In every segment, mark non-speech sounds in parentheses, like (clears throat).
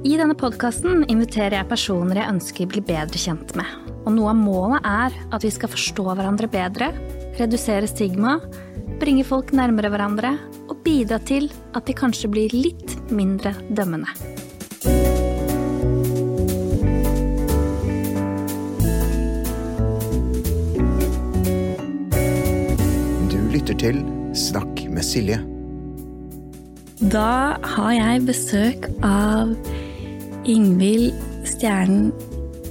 I denne podkasten inviterer jeg personer jeg ønsker blir bedre kjent med. Og noe av målet er at vi skal forstå hverandre bedre, redusere stigma, bringe folk nærmere hverandre og bidra til at de kanskje blir litt mindre dømmende. Du lytter til Snakk med Silje. Da har jeg besøk av Ingvild Stjernen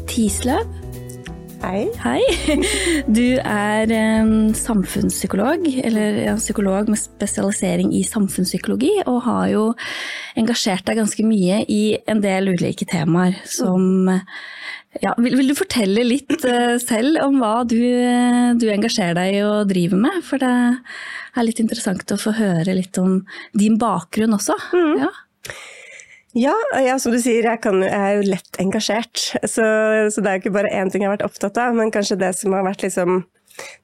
Tisløv. Hei. Hei. (laughs) Du er samfunnspsykolog, eller en psykolog med spesialisering i samfunnspsykologi, og har jo engasjert deg ganske mye i en del ulike temaer som ja, vil, vil, du fortelle litt uh, selv om hva du, du, engasjerer deg i og driver med? For det er litt interessant å få høre litt om din bakgrunn også. Mm. Ja. Ja, ja, som du sier, jeg, kan, jeg, er jo lett engasjert. Så, så, det er jo ikke bare én ting jeg har vært opptatt av, men kanskje det som har vært liksom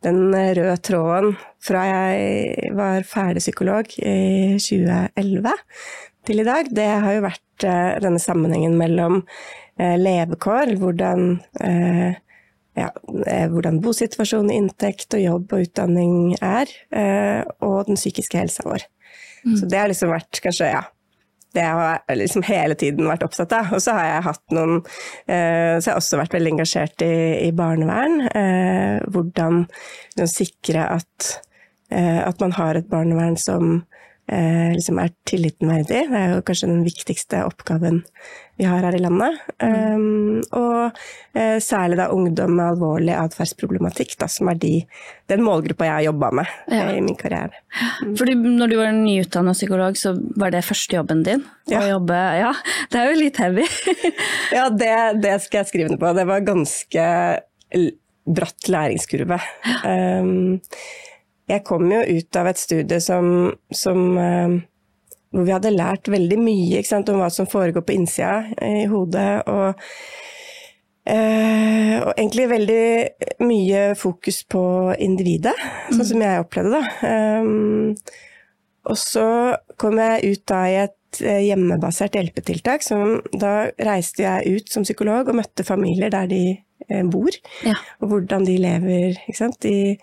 den røde tråden fra jeg var ferdig psykolog i 2011 til i dag, det har jo vært uh, denne sammenhengen mellom Eh, levekår, hvordan, eh, ja, eh, hvordan bosituasjon, inntekt og jobb og utdanning er, og den psykiske helsa vår. Mm. Så det har liksom vært kanskje, ja det har jeg liksom hele tiden vært opptatt av. Og så har jeg hatt noen Så jeg har også vært veldig engasjert i, i barnevern. hvordan sikre at, at man har et barnevern som eh, liksom er tilliten verdig. Det er jo kanskje den viktigste oppgaven vi har her i landet. Um, og uh, særlig da ungdom med alvorlig atferdsproblematikk, som er de, den målgruppa jeg har jobba med ja. i min karriere. Mm. Fordi når du var nyutdanna psykolog, så var det første jobben din? Ja. Å jobbe Ja, det er jo litt heavy. (laughs) ja, det, det, skal jeg skrive ned på. Det var ganske bratt læringskurve. Um, jeg kom jo ut av et studie som, som uh, hvor vi hadde lært veldig mye sant, om hva som foregår på innsida i hodet. Og, eh, og, egentlig veldig mye fokus på individet, sånn mm. som jeg opplevde det. Um, og så kom jeg ut da i et eh, hjemmebasert hjelpetiltak. Som, da reiste jeg ut som psykolog og møtte familier der de bor. Ja. Og hvordan de lever. Ikke sant? i,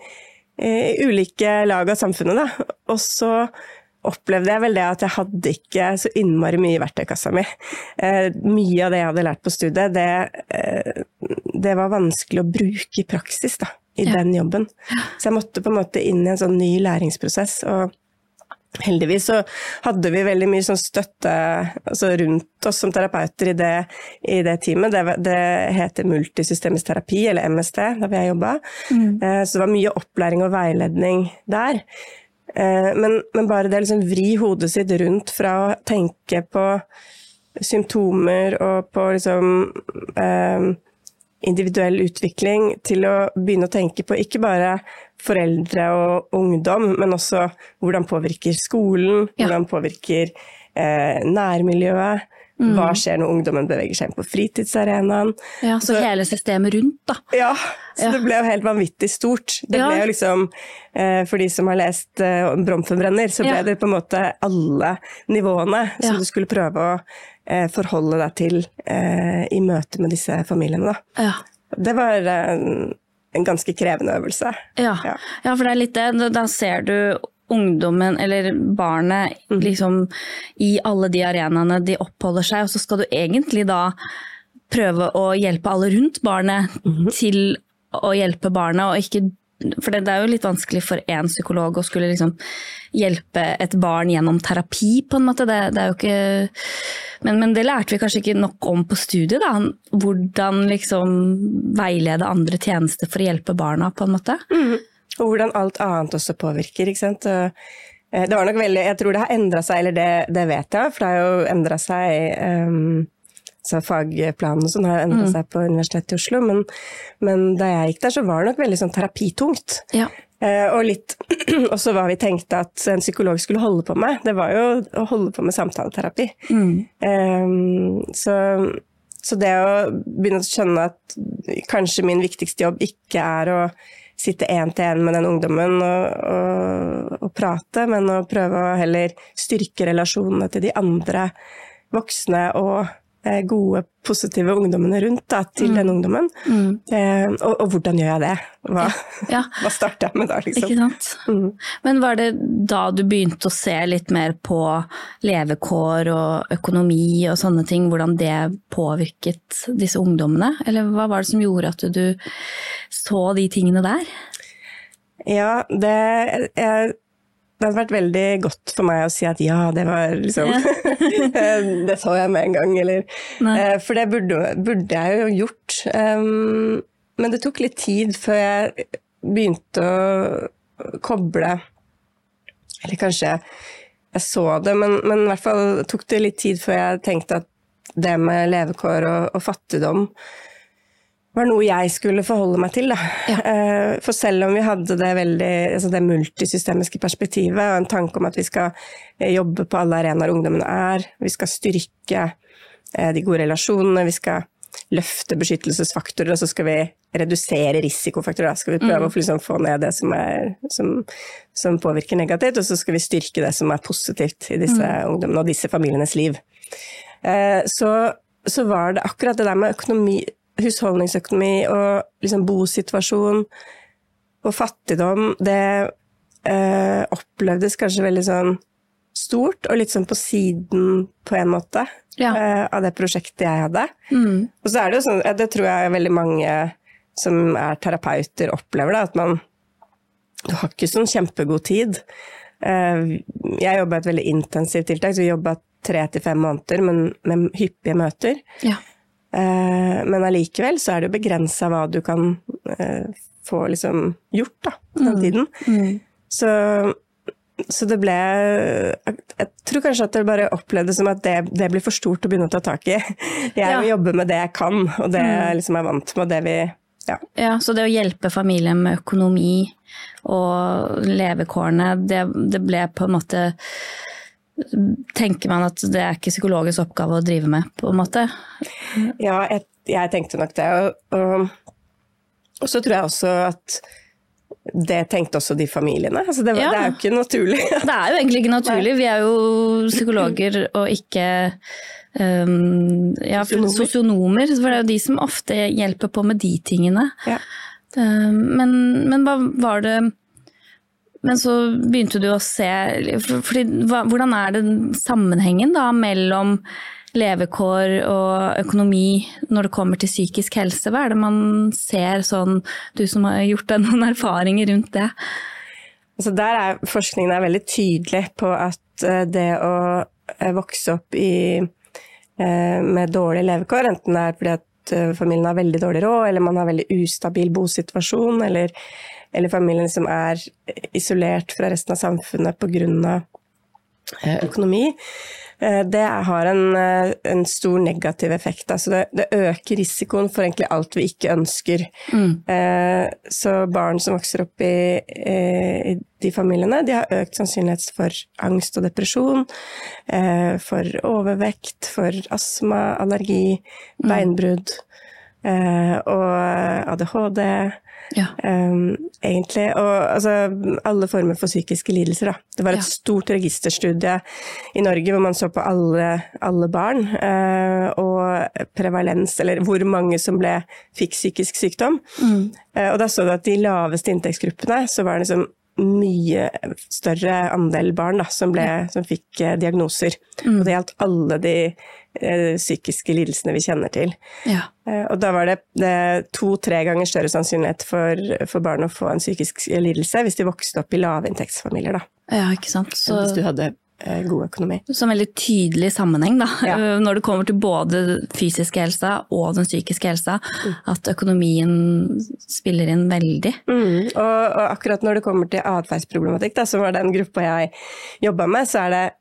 i ulike lag av samfunnet. Da. Og så opplevde jeg vel det at jeg hadde ikke så innmari mye i verktøykassa mi. Eh, mye av det jeg hadde lært på studiet, det, eh, det var vanskelig å bruke i praksis da, i ja. den jobben. Så jeg måtte på en måte inn i en sånn ny læringsprosess. og Heldigvis så hadde vi veldig mye sånn støtte altså rundt oss som terapeuter i det, i det teamet. Det, det, heter multisystemisk terapi, eller MST, da vi har jobba. Mm. Eh, så det var mye opplæring og veiledning der. Eh, men, men bare det å liksom vri hodet sitt rundt fra å tenke på symptomer og på liksom eh, individuell utvikling til å begynne å tenke på ikke bare foreldre og ungdom, men også hvordan påvirker skolen, ja. hvordan påvirker eh, nærmiljøet. Mm. Hva skjer når ungdommen beveger seg inn på fritidsarenaen? Ja, så, så, hele systemet rundt, da. Ja, så ja. det ble jo helt vanvittig stort. Det ja. ble jo liksom, eh, For de som har lest eh, Bromfenbrenner, så ble ja. det på en måte alle nivåene som du skulle prøve å eh, forholde deg til eh, i møte med disse familiene. Da. Det var en, en ganske krevende øvelse. Ja. ja, for det er litt det. Da ser du ungdommen eller barnet mm. liksom, i alle de arenaene de oppholder seg, og så skal du egentlig da prøve å hjelpe alle rundt barnet mm. til å hjelpe barnet, og ikke for det, det, er jo litt vanskelig for én psykolog å skulle liksom hjelpe et barn gjennom terapi, på en måte. Det, det er jo ikke men, men, det lærte vi kanskje ikke nok om på studiet, da. Hvordan liksom veilede andre tjenester for å hjelpe barna, på en måte. Mm. Og hvordan alt annet også påvirker, ikke sant. Eh, det var nok veldig Jeg tror det har endra seg, eller det, det, vet jeg, for det har jo endra seg um, så Fagplanen og sånn har endra mm. seg på Universitetet i Oslo, men, men, da jeg gikk der, så var det nok veldig sånn terapitungt. Ja. Uh, og litt (clears throat) også hva vi tenkte at en psykolog skulle holde på med. Det var jo å holde på med samtaleterapi. Mm. Um, så, så, det å begynne å skjønne at kanskje min viktigste jobb ikke er å sitte én til én med den ungdommen og, og, og, prate, men å prøve å heller styrke relasjonene til de andre voksne og gode, positive ungdommene rundt da, til Mm. den ungdommen. Eh, og, og hvordan gjør jeg det? Hva, Ja, (laughs) hva starter jeg med da, liksom? ikke sant. Mm. Men var det da du begynte å se litt mer på levekår og økonomi og sånne ting, hvordan det påvirket disse ungdommene? Eller hva var det som gjorde at du så de tingene der? Ja, det, jeg, det hadde vært veldig godt for meg å si at ja, det var liksom (laughs) Det så jeg med en gang, eller Nei. eh, For det burde, burde jeg jo gjort. Um, men det tok litt tid før jeg begynte å koble Eller kanskje jeg så det, men, men i hvert fall tok det litt tid før jeg tenkte at det med levekår og, og fattigdom var noe jeg skulle forholde meg til. Da. Ja. For selv om vi hadde det, veldig, altså det multisystemiske perspektivet og en tanke om at vi skal eh, jobbe på alle arenaer ungdommene er, vi skal styrke eh, de gode relasjonene, vi skal løfte beskyttelsesfaktorer, og så skal vi redusere risikofaktorer. Da skal vi prøve å liksom få ned det som, er, som, som påvirker negativt, og så skal vi styrke det som er positivt i disse ungdommene og disse familienes liv. Eh, Så, så var det akkurat det der med økonomi, husholdningsøkonomi og liksom bosituasjon og fattigdom, det eh, opplevdes kanskje veldig sånn stort og litt sånn på siden på en måte Ja. eh, av det prosjektet jeg hadde. Mm. Og så er det jo sånn, det tror jeg veldig mange som er terapeuter opplever da, at man du har ikke sånn kjempegod tid. Eh, Jeg jobba et veldig intensivt tiltak, så vi jobba tre til fem måneder, men med hyppige møter. Ja. Eh, Men allikevel så er det begrensa hva du kan eh, få liksom gjort da, på den tiden. Mm. Så, så det ble Jeg tror kanskje at det bare opplevdes som at det, det blir for stort å begynne å ta tak i. Jeg Ja. må jobbe med det jeg kan, og det jeg liksom er vant med, og det vi ja. Ja, så det å hjelpe familien med økonomi og levekårene, det, det ble på en måte Tenker man at det er ikke psykologisk oppgave å drive med, på en måte? Ja, jeg, jeg tenkte nok det. Og, og, så tror jeg også at det tenkte også de familiene. Altså det, var, Ja. det er jo ikke naturlig. (laughs) Det er jo egentlig ikke naturlig. Vi er jo psykologer og ikke um, ja, sosionomer. For det er jo de som ofte hjelper på med de tingene. Ja. Um, men, men hva var det Men så begynte du å se for- fordi, Hvordan er det sammenhengen da mellom levekår og økonomi når det kommer til psykisk helse? Hva er det man ser sånn, du som har gjort deg noen erfaringer rundt det? Altså der er forskningen er veldig tydelig på at eh, det å eh, vokse opp i, eh, med dårlige levekår, enten det er fordi at familien har veldig dårlig råd, eller man har veldig ustabil bosituasjon, eller, eller familien som er isolert fra resten av samfunnet pga. økonomi, eh, det har en, eh, en stor negativ effekt. Altså det, det øker risikoen for egentlig alt vi ikke ønsker. Eh, Så barn som vokser opp i, eh, i de familiene, de har økt sannsynlighet for angst og depresjon, eh, for overvekt, for astma, allergi, beinbrudd eh, og ADHD. Ja. Um, egentlig, og altså, alle former for psykiske lidelser. Da. Det var et Ja. stort registerstudie i Norge hvor man så på alle, alle barn, Uh, og prevalens, eller hvor mange som ble, fikk psykisk sykdom. Eh, og da så du at de laveste inntektsgruppene, så var det liksom mye større andel barn da, som, ble, som fikk eh, diagnoser. Og det gjaldt alle de psykiske lidelsene vi kjenner til. Ja. Eh, Og da var det, det to-tre ganger større sannsynlighet for, for barn å få en psykisk lidelse hvis de vokste opp i lavinntektsfamilier, da. ja, ikke sant. Så, hvis du hadde eh, god økonomi. så en veldig tydelig sammenheng da, Ja. når det kommer til både den fysiske helsa og den psykiske helsa, at økonomien spiller inn veldig. Mm. Og, og akkurat når det kommer til atferdsproblematikk, som var den gruppa jeg jobba med, så er det eh,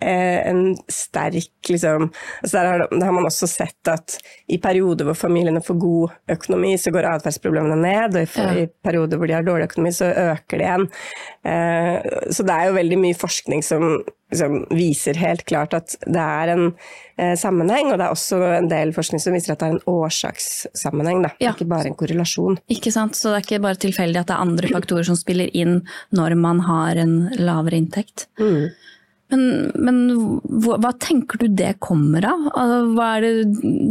en sterk liksom altså der, har, der har man også sett at i perioder hvor familiene får god økonomi, så går atferdsproblemene ned, og i, Ja. i perioder hvor de har dårlig økonomi, så øker det igjen. Eh, så det er jo veldig mye forskning som liksom, viser helt klart at det er en eh, sammenheng, og det er også en del forskning som viser at det er en årsakssammenheng, Ja. ikke bare en korrelasjon. Ikke sant? Så det er ikke bare tilfeldig at det er andre faktorer som spiller inn når man har en lavere inntekt. Mm. Men, men hva, hva tenker du det kommer av? Altså, det,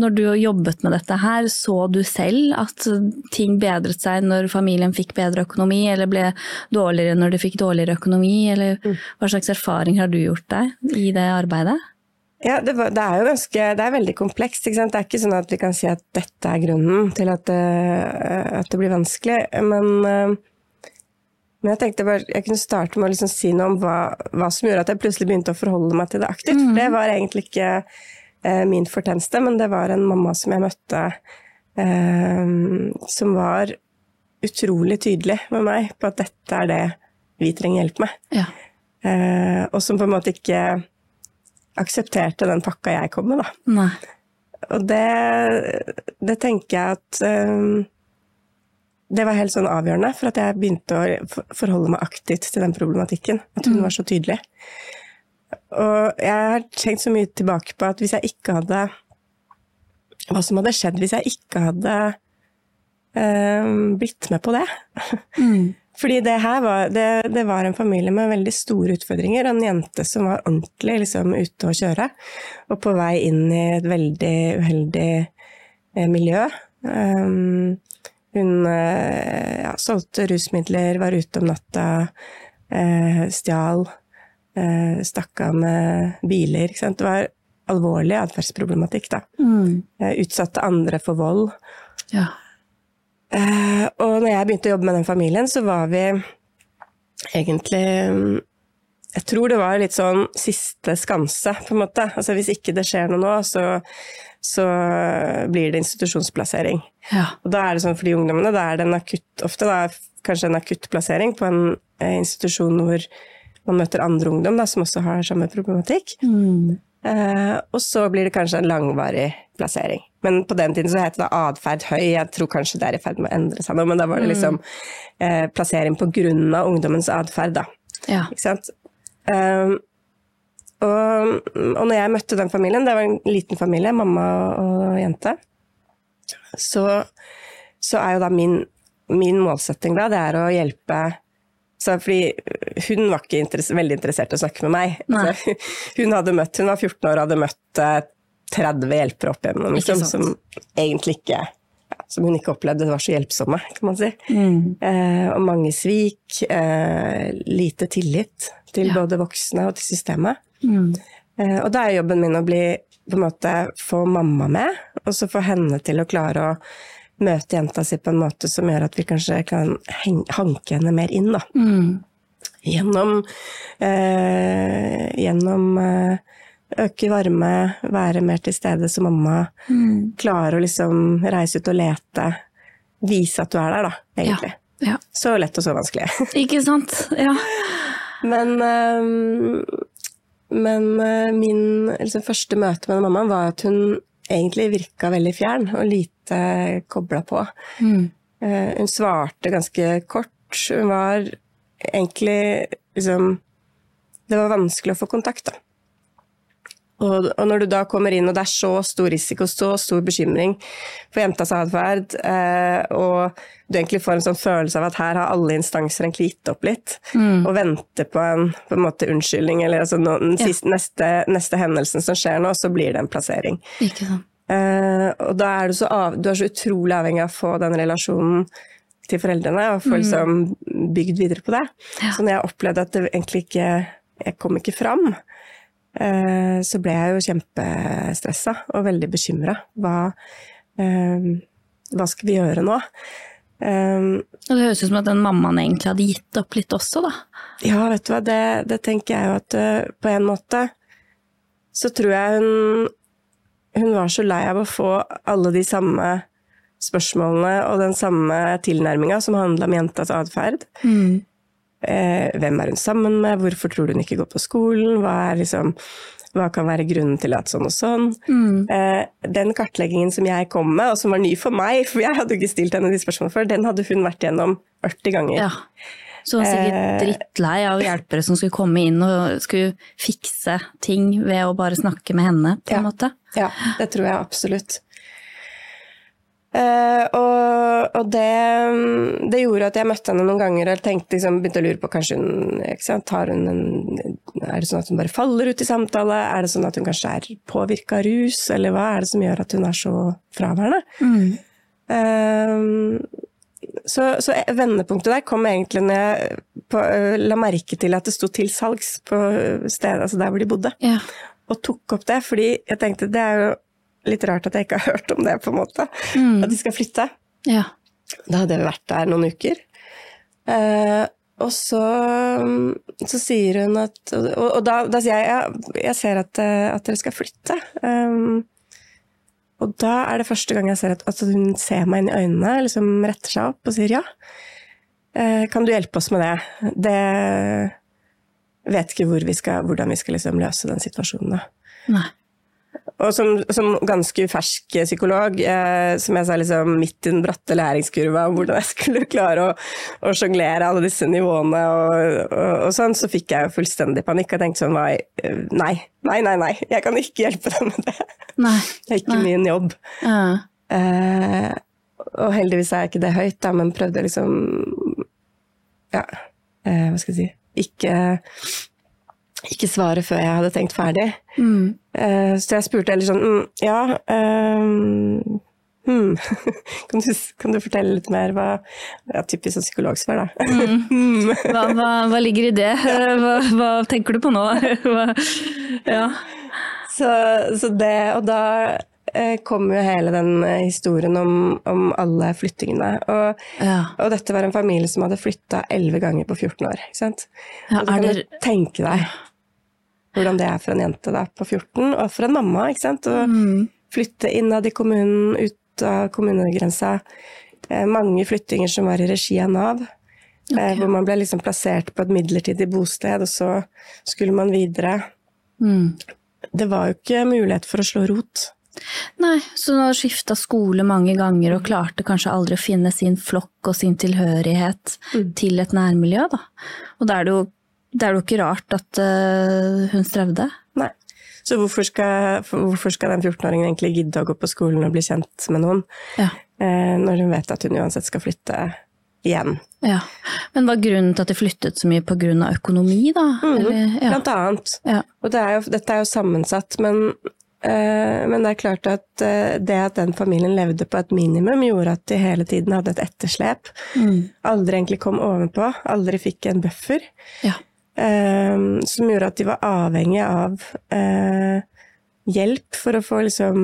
når du har jobbet med dette her, så du selv at ting bedret seg når familien fikk bedre økonomi, eller ble dårligere når du fikk dårligere økonomi? Eller hva slags erfaring har du gjort deg i det arbeidet? Ja, det, det, er jo ganske Det er veldig komplekst. Det er ikke sånn at vi kan si at dette er grunnen til at det, at det blir vanskelig. Men men jeg tenkte bare, jeg kunne starte med å liksom si noe om hva, hva, som gjorde at jeg plutselig begynte å forholde meg til det aktivt. Mm. Det var egentlig ikke eh, min fortjeneste, men det var en mamma som jeg møtte eh, som var utrolig tydelig med meg på at dette er det vi trenger hjelp med. Ja. Eh, og som på en måte ikke aksepterte den pakka jeg kom med, da. Nei. Og det, det tenker jeg at eh, det var helt sånn avgjørende for at jeg begynte å forholde meg aktivt til den problematikken. At hun mm. var så tydelig. Og jeg har tenkt så mye tilbake på at hvis jeg ikke hadde Hva som hadde skjedd hvis jeg ikke hadde eh, blitt med på det. Mm. (laughs) Fordi det her var, det, det var, en familie med veldig store utfordringer. En jente som var ordentlig liksom, ute å kjøre, og på vei inn i et veldig uheldig eh, miljø. Um, hun eh, ja, solgte rusmidler, var ute om natta, eh, stjal, eh, stakk av med biler. Det var alvorlig atferdsproblematikk. Mm. Utsatte andre for vold. Ja. Eh, og når jeg begynte å jobbe med den familien, så var vi egentlig jeg tror det var litt sånn siste skanse, på en måte. Altså hvis ikke det skjer noe nå, så, så blir det institusjonsplassering. Ja. Og da er det sånn for de ungdommene, da er det en akutt, ofte da, kanskje en akutt plassering på en eh, institusjon hvor man møter andre ungdom da, som også har samme problematikk. Mm. Eh, og så blir det kanskje en langvarig plassering. Men på den tiden så het det atferd høy, jeg tror kanskje det er i ferd med å endre seg nå, men da var det mm. liksom eh, plassering på grunn av ungdommens atferd, da. Ja. Ikke sant? Um, og, og når jeg møtte den familien, det var en liten familie, mamma og jente, så, så er jo da min, min, målsetting da, det er å hjelpe så fordi hun var ikke interess veldig interessert i å snakke med meg. Altså, (laughs) hun, møtt, hun var 14 år og hadde møtt 30 eh, hjelpere opp igjennom, liksom, som egentlig ikke som hun ikke opplevde var så hjelpsomme, kan man si. Mm. Eh, og mange svik, eh, lite tillit til ja. både voksne og til systemet. Mm. Eh, og da er jobben min å bli, på en måte, få mamma med, og så få henne til å klare å møte jenta si på en måte som gjør at vi kanskje kan hanke henne mer inn, da. Mm. Gjennom, eh, gjennom eh, øke varme, være mer til stede som mamma. Mm. Klare å liksom reise ut og lete. Vise at du er der, da, egentlig. Ja. Ja. Så lett og så vanskelig. (laughs) Ikke sant. Ja. Men, øh, men øh, min liksom, første møte med mamma var at hun egentlig virka veldig fjern og lite kobla på. Mm. Uh, hun svarte ganske kort. Hun var egentlig liksom Det var vanskelig å få kontakt, da. Og, og, når du da kommer inn, og det er så stor risiko, så stor bekymring for jentas atferd, eh, og du egentlig får en sånn følelse av at her har alle instanser egentlig gitt opp litt, mm. og venter på en, på en måte unnskyldning, eller altså no, den ja. siste, neste, neste, hendelsen som skjer nå, så blir det en plassering. Ikke sant. Eh, og da er du så, av, du er så utrolig avhengig av å få den relasjonen til foreldrene, og få mm. liksom bygd videre på det. Ja. Så når jeg opplevde at det egentlig ikke Jeg kom ikke fram, så ble jeg jo kjempestressa og veldig bekymra. Hva, eh, hva skal vi gjøre nå? Um, og det høres ut som at den mammaen egentlig hadde gitt opp litt også, da? Ja, vet du hva, det, det tenker jeg jo at på en måte så tror jeg hun, hun var så lei av å få alle de samme spørsmålene og den samme tilnærminga som handla om jentas atferd. Mm. Eh, hvem er hun sammen med, hvorfor tror du hun ikke går på skolen, hva, liksom, hva kan være grunnen til at sånn og sånn. Mm. Eh, den kartleggingen som jeg kom med, og som var ny for meg, for jeg hadde jo ikke stilt henne de spørsmålene før, den hadde hun vært gjennom 40 ganger. Ja. Så hun var sikkert eh, drittlei av hjelpere som skulle komme inn og skulle fikse ting ved å bare snakke med henne, på en ja. måte. Ja, det tror jeg absolutt. Uh, og, og det, det, gjorde at jeg møtte henne noen ganger og tenkte, liksom, begynte å lure på kanskje hun, sant, hun en er det sånn at hun bare faller ut i samtale? Er det sånn at hun kanskje er påvirka av rus, eller hva er det som gjør at hun er så fraværende? Mm. Uh, så, så vendepunktet der kom egentlig når jeg på, la merke til at det sto til salgs på stedet, altså der hvor de bodde. Ja. Og tok opp det, fordi jeg tenkte det er jo litt rart at jeg ikke har hørt om det, på en måte. Mm. At de skal flytte. Ja. Da hadde jeg vært der noen uker. Eh, og så, så sier hun at Og, og da, da, sier jeg ja, jeg ser at, eh, at dere skal flytte. Um, og da er det første gang jeg ser at, at, hun ser meg inn i øynene, liksom retter seg opp og sier ja. Eh, kan du hjelpe oss med det? Det vet ikke hvor vi skal, hvordan vi skal liksom løse den situasjonen. Da. Nei. Og som, som, ganske fersk psykolog, eh, som jeg sa liksom midt i den bratte læringskurva om hvordan jeg skulle klare å, å sjonglere alle disse nivåene og, og, og, sånn, så fikk jeg jo fullstendig panikk og tenkte sånn nei, nei, nei, nei, nei, jeg kan ikke hjelpe deg med det. Nei. Det er ikke Nei. min jobb. Ja. Eh, og heldigvis er ikke det høyt, da, men prøvde liksom Ja, eh, hva skal jeg si Ikke ikke svare før jeg hadde tenkt ferdig. Mm. Eh, så jeg spurte heller sånn mm, Ja um, hmm. (laughs) kan, du, kan, du, fortelle litt mer? Hva, ja, typisk sånn psykologsvar, da. Mm. (laughs) Hva, hva, hva, ligger i det? (laughs) Hva, hva tenker du på nå? ja. Så, så, det, og da eh, kom jo hele den historien om, om alle flyttingene. Og, ja. og, dette var en familie som hadde flytta elleve ganger på 14 år. Ikke sant? Ja, og du kan det... tenke deg hvordan det er for en jente da, på 14, og for en mamma. ikke sant? Å mm. flytte innad i kommunen, ut av kommunegrensa. Eh, mange flyttinger som var i regi av Nav. Okay. Eh, hvor man ble liksom plassert på et midlertidig bosted, og så skulle man videre. Mm. Det var jo ikke mulighet for å slå rot. Nei, så hun har skifta skole mange ganger og klarte kanskje aldri å finne sin flokk og sin tilhørighet Mm. til et nærmiljø, da. Og da er det jo, det er jo ikke rart at uh, hun strevde. Nei. Så hvorfor skal, hvorfor skal den 14-åringen egentlig gidde å gå på skolen og bli kjent med noen, Ja. eh, når hun vet at hun uansett skal flytte igjen? ja. Men var grunnen til at de flyttet så mye av økonomi, da? Mhm, Eller, ja. Blant annet. Ja. Og det er jo, dette er jo sammensatt, men, eh, men det er klart at eh, det at den familien levde på et minimum, gjorde at de hele tiden hadde et etterslep. Mm. Aldri egentlig kom ovenpå, aldri fikk en buffer. Ja. Eh, som gjorde at de var avhengig av eh, hjelp for å få liksom,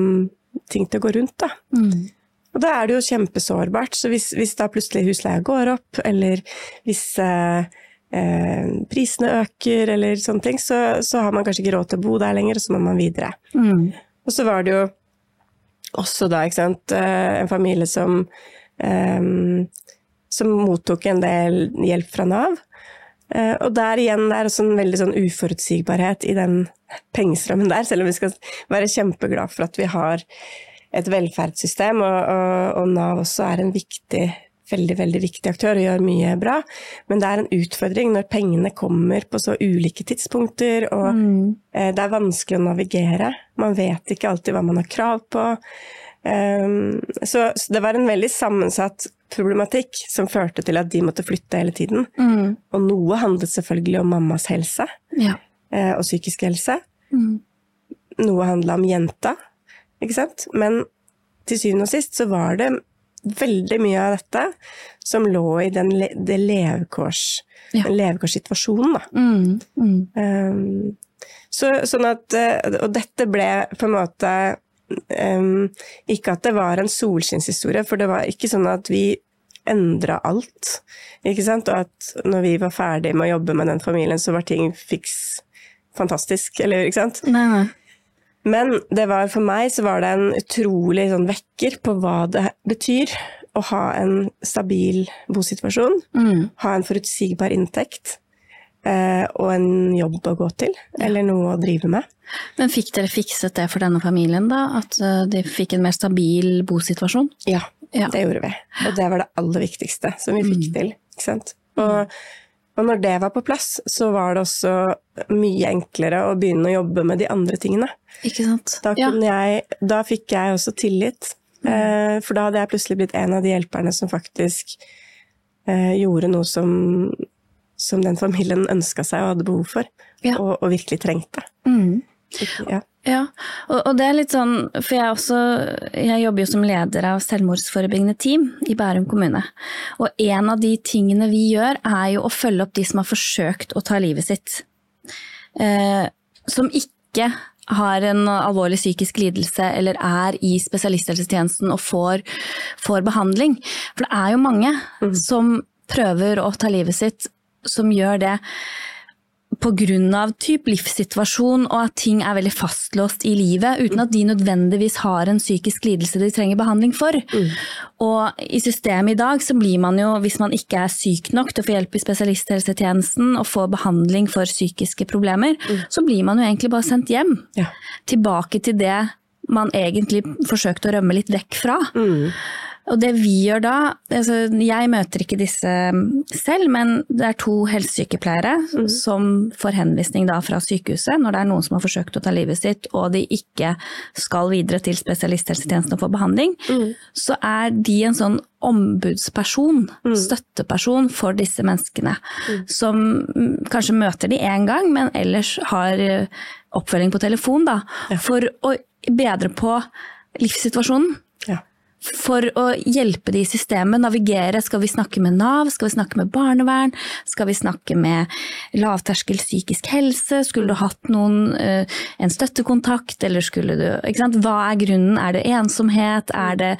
ting til å gå rundt. Da. Mm. Og da er det jo kjempesårbart. Så hvis, hvis da plutselig husleia går opp, eller hvis eh, eh, prisene øker, eller sånne ting, så, så har man kanskje ikke råd til å bo der lenger, og så må man videre. Mm. Og så var det jo også da, ikke sant, en familie som eh, som mottok en del hjelp fra Nav. Eh, og der igjen det er også en veldig sånn uforutsigbarhet i den pengestrømmen der, selv om vi skal være kjempeglad for at vi har et velferdssystem, og, og, og Nav også er en viktig veldig, veldig viktig aktør og gjør mye bra, men det er en utfordring når pengene kommer på så ulike tidspunkter, og Mm. eh, det er vanskelig å navigere. Man vet ikke alltid hva man har krav på. Um, så, så det var en veldig sammensatt problematikk som førte til at de måtte flytte hele tiden. Mm. Og noe handlet selvfølgelig om mammas helse Ja. eh, og psykisk helse. Mm. Noe handla om jenta, ikke sant. Men til syvende og sist så var det veldig mye av dette som lå i den, det levekårs, Ja. den levekårssituasjonen, da. Mm. Mm. Um, så, sånn at, eh, og dette ble på en måte um, Ikke at det var en solskinnshistorie, for det var ikke sånn at vi endra alt. Ikke sant? Og at når vi var ferdig med å jobbe med den familien, så var ting fiks fantastisk, eller ikke sant? Nei, nei. Men det var, for meg så var det en utrolig sånn vekker på hva det betyr å ha en stabil bosituasjon, Mm. ha en forutsigbar inntekt og en jobb å gå til, eller noe å drive med. Men fikk dere fikset det for denne familien, da? At eh, de fikk en mer stabil bosituasjon? Ja, Ja. det gjorde vi. Og det var det aller viktigste som vi fikk til. Ikke sant? Og, og når det var på plass, så var det også mye enklere å begynne å jobbe med de andre tingene. Ikke sant? Da, Ja. jeg, da fikk jeg også tillit. Eh, for da hadde jeg plutselig blitt en av de hjelperne som faktisk eh, gjorde noe som, som den familien ønska seg og hadde behov for, Ja. og, og virkelig trengte. Mm. Ja. Ja, og, og det er litt sånn, for jeg også, jeg jobber jo som leder av selvmordsforebyggende team i Bærum kommune. Og en av de tingene vi gjør er jo å følge opp de som har forsøkt å ta livet sitt. Eh, som ikke har en alvorlig psykisk lidelse eller er i spesialisthelsetjenesten og får, får behandling. For det er jo mange som prøver å ta livet sitt, som gjør det av typ livssituasjon og at ting er veldig fastlåst i livet, uten at de nødvendigvis har en psykisk lidelse de trenger behandling for. Og i systemet i dag så blir man jo, hvis man ikke er syk nok til å få hjelp i spesialisthelsetjenesten og få behandling for psykiske problemer, så blir man jo egentlig bare sendt hjem. Ja. Tilbake til det man egentlig forsøkte å rømme litt vekk fra. Og det vi gjør da, altså jeg møter ikke disse selv, men det er to helsesykepleiere som får henvisning da fra sykehuset når det er noen som har forsøkt å ta livet sitt og de ikke skal videre til spesialisthelsetjenesten og få behandling. Så er de en sånn ombudsperson, støtteperson for disse menneskene. Som mm, kanskje møter de én gang, men ellers har eh, oppfølging på telefon da, for å bedre på livssituasjonen Ja. For å hjelpe de i systemet, navigere. Skal vi snakke med Nav, skal vi snakke med barnevern, skal vi snakke med lavterskel psykisk helse, skulle du hatt noen, eh, en støttekontakt, eller skulle du? Hva er grunnen, er det ensomhet, er det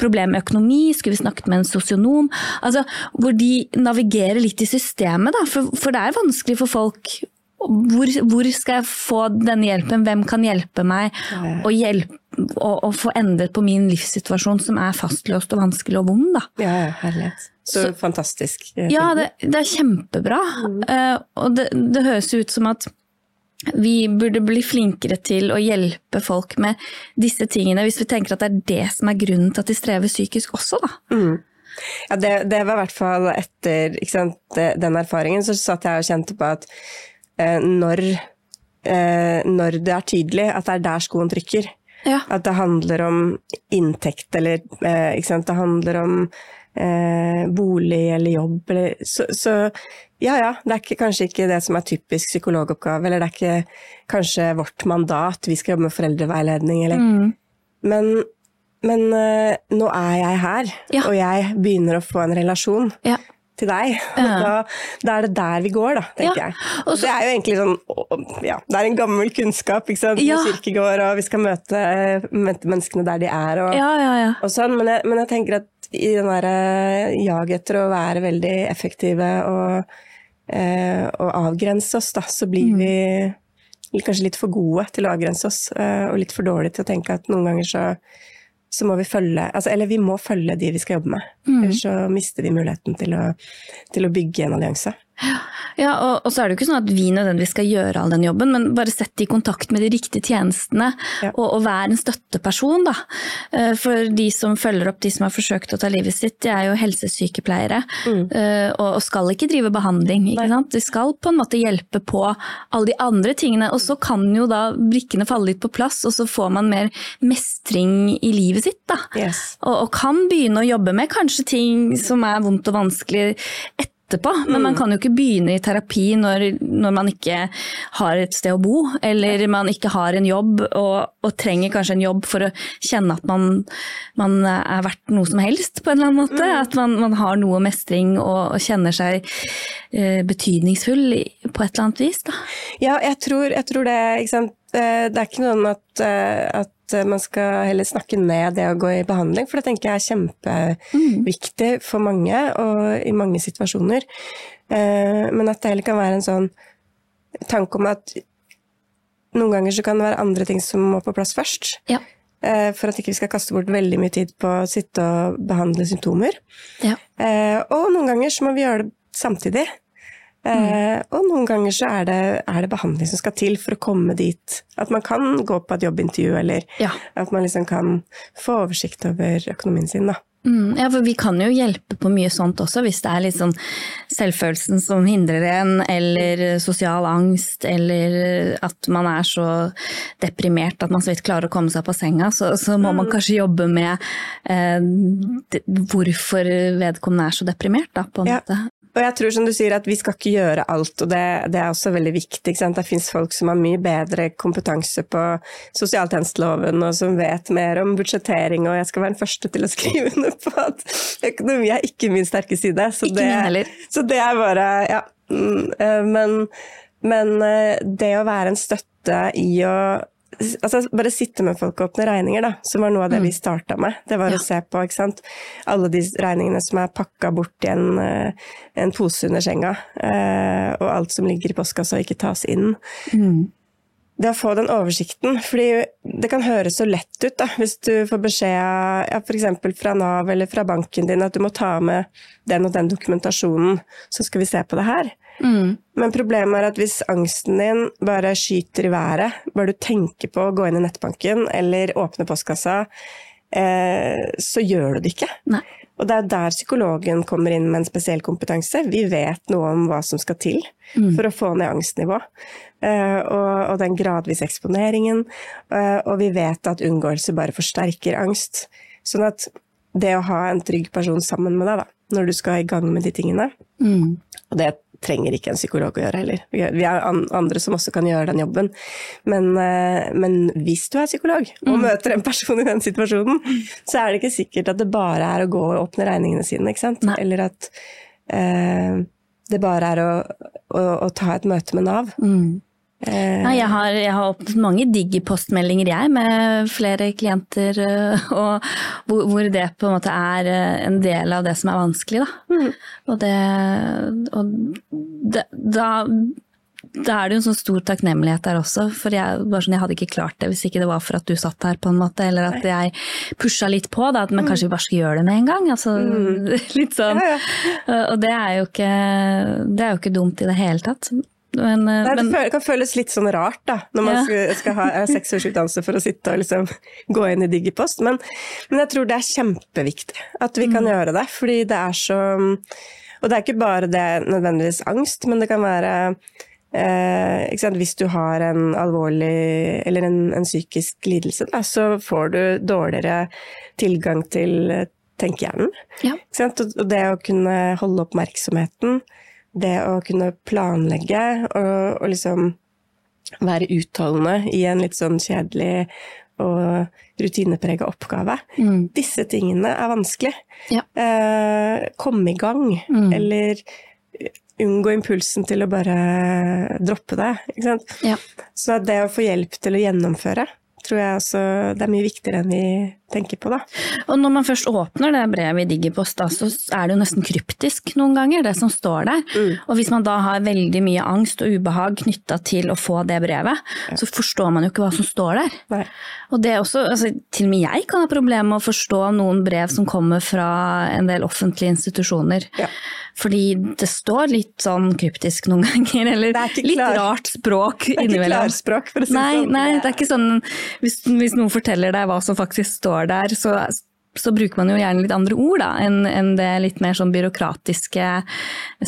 problem med økonomi, skulle vi snakket med en sosionom? Altså, hvor de navigerer litt i systemet, da, for, for det er vanskelig for folk hvor, hvor skal jeg få denne hjelpen, hvem kan hjelpe meg å hjelpe, og, og få endret på min livssituasjon som er fastlåst og vanskelig og vond. Da. Ja, herlighet. Så, fantastisk. eh, Ja, det, det er kjempebra. Eh, og det, det høres ut som at vi burde bli flinkere til å hjelpe folk med disse tingene, hvis vi tenker at det er det som er grunnen til at de strever psykisk også, da. Ja, det, det var i hvert fall etter sant, den erfaringen, så satt jeg og kjente på at når, eh, når det er tydelig at det er der skoen trykker, Ja. at det handler om inntekt eller eh, det handler om eh, bolig eller jobb, eller, så, så ja ja, det er ikke, kanskje ikke det som er typisk psykologoppgave, eller det er ikke kanskje vårt mandat, vi skal jobbe med foreldreveiledning, eller Mm. Men, men eh, nå er jeg her, Ja. og jeg begynner å få en relasjon Ja. Til deg. Da, da er det der vi går, da, tenker Ja, jeg. så- det er jo egentlig sånn ja, Det er en gammel kunnskap, ikke sant. Ja. Kirkegård, og vi skal møte, møte menneskene der de er, og, ja, ja, ja. og sånn. Men jeg, men jeg tenker at i den derre jaget etter å være veldig effektive og, eh, og avgrense oss, da, så blir Mm. vi kanskje litt for gode til å avgrense oss, eh, og litt for dårlige til å tenke at noen ganger så, så må vi følge altså, Eller vi må følge de vi skal jobbe med. Mm. Ellers så mister vi muligheten til å, til å bygge en allianse. Ja, og, og så er det jo ikke sånn at vi nødvendigvis skal gjøre all den jobben, men bare sette i kontakt med de riktige tjenestene, Ja. og, og være en støtteperson, da. Eh, For de som følger opp de som har forsøkt å ta livet sitt, de er jo helsesykepleiere, mm. og, og skal ikke drive behandling, ikke sant. De skal på en måte hjelpe på alle de andre tingene, og så kan jo da brikkene falle litt på plass, og så får man mer mestring i livet sitt, da. Yes. Og, og kan begynne å jobbe med kanskje ting som er vondt og vanskelig etterpå. Men man kan jo ikke begynne i terapi når, når man ikke har et sted å bo, eller man ikke har en jobb og, og trenger kanskje en jobb for å kjenne at man, man er verdt noe som helst, på en eller annen måte. At man, man har noe mestring og, og kjenner seg eh, betydningsfull på et eller annet vis. Da. Ja, jeg tror, jeg tror det. Eh, Det er ikke noe om at, eh, at man skal heller snakke ned det å gå i behandling, for det tenker jeg er kjempeviktig for mange og i mange situasjoner. Eh, Men at det heller kan være en sånn tanke om at noen ganger så kan det være andre ting som må på plass først. Ja. eh, For at ikke vi skal kaste bort veldig mye tid på å sitte og behandle symptomer. Ja. Eh, og noen ganger så må vi gjøre det samtidig. Eh, og noen ganger så er det, er det behandling som skal til for å komme dit. At man kan gå på et jobbintervju, eller Ja. at man liksom kan få oversikt over økonomien sin. Da. Mm, ja, for vi kan jo hjelpe på mye sånt også, hvis det er litt sånn selvfølelsen som hindrer en, eller sosial angst, eller at man er så deprimert at man så vidt klarer å komme seg på senga, så, så må man kanskje jobbe med eh, hvorfor vedkommende er så deprimert, da, på en Ja. måte. Og jeg tror som du sier at vi skal ikke gjøre alt, og det, det er også veldig viktig. Det fins folk som har mye bedre kompetanse på sosialtjenesteloven og som vet mer om budsjettering, og jeg skal være den første til å skrive (laughs) under på at økonomi er ikke min sterke side. Så, Ikke min heller. så det er bare Ja. mm, eh, Men, men eh, det å være en støtte i å Altså bare sitte med folk og åpne regninger, da, som var noe av det vi starta med. Det var Mm. Ja. å se på ikke sant? alle de regningene som er pakka bort i en, eh, en pose under senga, eh, og alt som ligger i postkassa og ikke tas inn. Det å få den oversikten, fordi det kan høres så lett ut da, hvis du får beskjed ja, f.eks. fra Nav eller fra banken din at du må ta med den og den dokumentasjonen, så skal vi se på det her. Men problemet er at hvis angsten din bare skyter i været, bare du tenker på å gå inn i nettbanken eller åpne postkassa, eh, så gjør du det ikke. Nei. Og det er der psykologen kommer inn med en spesiell kompetanse. Vi vet noe om hva som skal til for å få ned angstnivå. Eh, og, og den gradvise eksponeringen. Eh, og vi vet at unngåelse bare forsterker angst. Sånn at det å ha en trygg person sammen med deg da, når du skal i gang med de tingene, og det trenger ikke en psykolog å gjøre heller. Vi er- andre som også kan gjøre den jobben. Men, eh, men hvis du er psykolog og møter en person i den situasjonen, så er det ikke sikkert at det bare er å gå og åpne regningene sine, ikke sant? Nei. Eller at eh, det bare er å, å, å ta et møte med Nav. Eh, Nei, jeg har, jeg har åpnet mange digipostmeldinger jeg, med flere klienter, øh, og hvor, hvor det på en måte er øh, en del av det som er vanskelig. Da. Og, det, og det, da, da er det jo en sånn stor takknemlighet der også, for jeg, bare sånn, jeg hadde ikke klart det hvis ikke det var for at du satt her, på en måte, eller at jeg pusha litt på, da, at men kanskje vi bare skal gjøre det med en gang. Altså, (laughs) litt sånn. Ja, ja. Og det er, ikke, det er jo ikke dumt i det hele tatt. Men, øh, Nei, det men, kan føles litt sånn rart da, når man Ja. skal, skal ha seks års utdannelse for å sitte og liksom gå inn i Digipost. Men, men jeg tror det er kjempeviktig at vi Mm. kan gjøre det, fordi det er så Og det er ikke bare det nødvendigvis angst, men det kan være eh? Hvis du har en alvorlig eller en, en psykisk lidelse, da, så får du dårligere tilgang til eh, tenkehjernen. ja. Og det å kunne holde oppmerksomheten, det å kunne planlegge og, og liksom være utholdende i en litt sånn kjedelig og rutineprega oppgave. Mm. Disse tingene er vanskelig. Ja. Eh, komme i gang, Mm. eller unngå impulsen til å bare droppe det. Ikke sant? Ja. Så det å få hjelp til å gjennomføre, tror jeg også det er mye viktigere enn vi tenker på, da. Og når man først åpner det brevet i Digipost, da, så er det jo nesten kryptisk noen ganger, det som står der. Og hvis man da har veldig mye angst og ubehag knytta til å få det brevet, så forstår man jo ikke hva som står der. Nei. Og det er også, altså, til og med jeg kan ha problemer med å forstå noen brev som kommer fra en del offentlige institusjoner. Ja. Fordi det står litt sånn kryptisk noen (laughs) ganger, eller er litt rart språk Det er ikke innimellom. klarspråk, for å si det sånn. nei, det er ikke sånn hvis, hvis noen forteller deg hva som faktisk står der, så, så bruker man jo gjerne litt andre ord da, enn en det litt mer sånn byråkratiske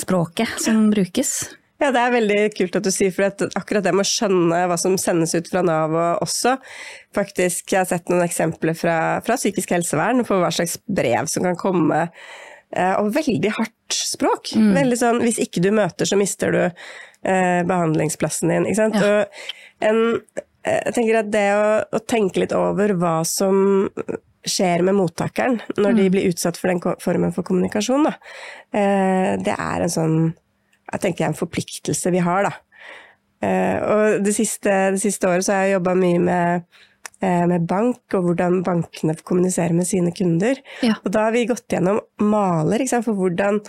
språket som brukes. Ja, det er veldig kult at du sier, for at akkurat det med å skjønne hva som sendes ut fra Nav og også, faktisk, jeg har sett noen eksempler fra, fra psykisk helsevern på hva slags brev som kan komme, eh, og veldig hardt språk. Veldig sånn, hvis ikke du møter, så mister du eh, behandlingsplassen din, ikke sant? Ja. Og en, jeg tenker at det å, å tenke litt over hva som skjer med mottakeren når de blir utsatt for den formen for kommunikasjon, da, eh, det er en sånn jeg tenker jeg en forpliktelse vi har, da. Eh, og det siste, det siste året så har jeg jobba mye med, eh, med bank, og hvordan bankene kommuniserer med sine kunder. Ja. Og da har vi gått gjennom maler for hvordan,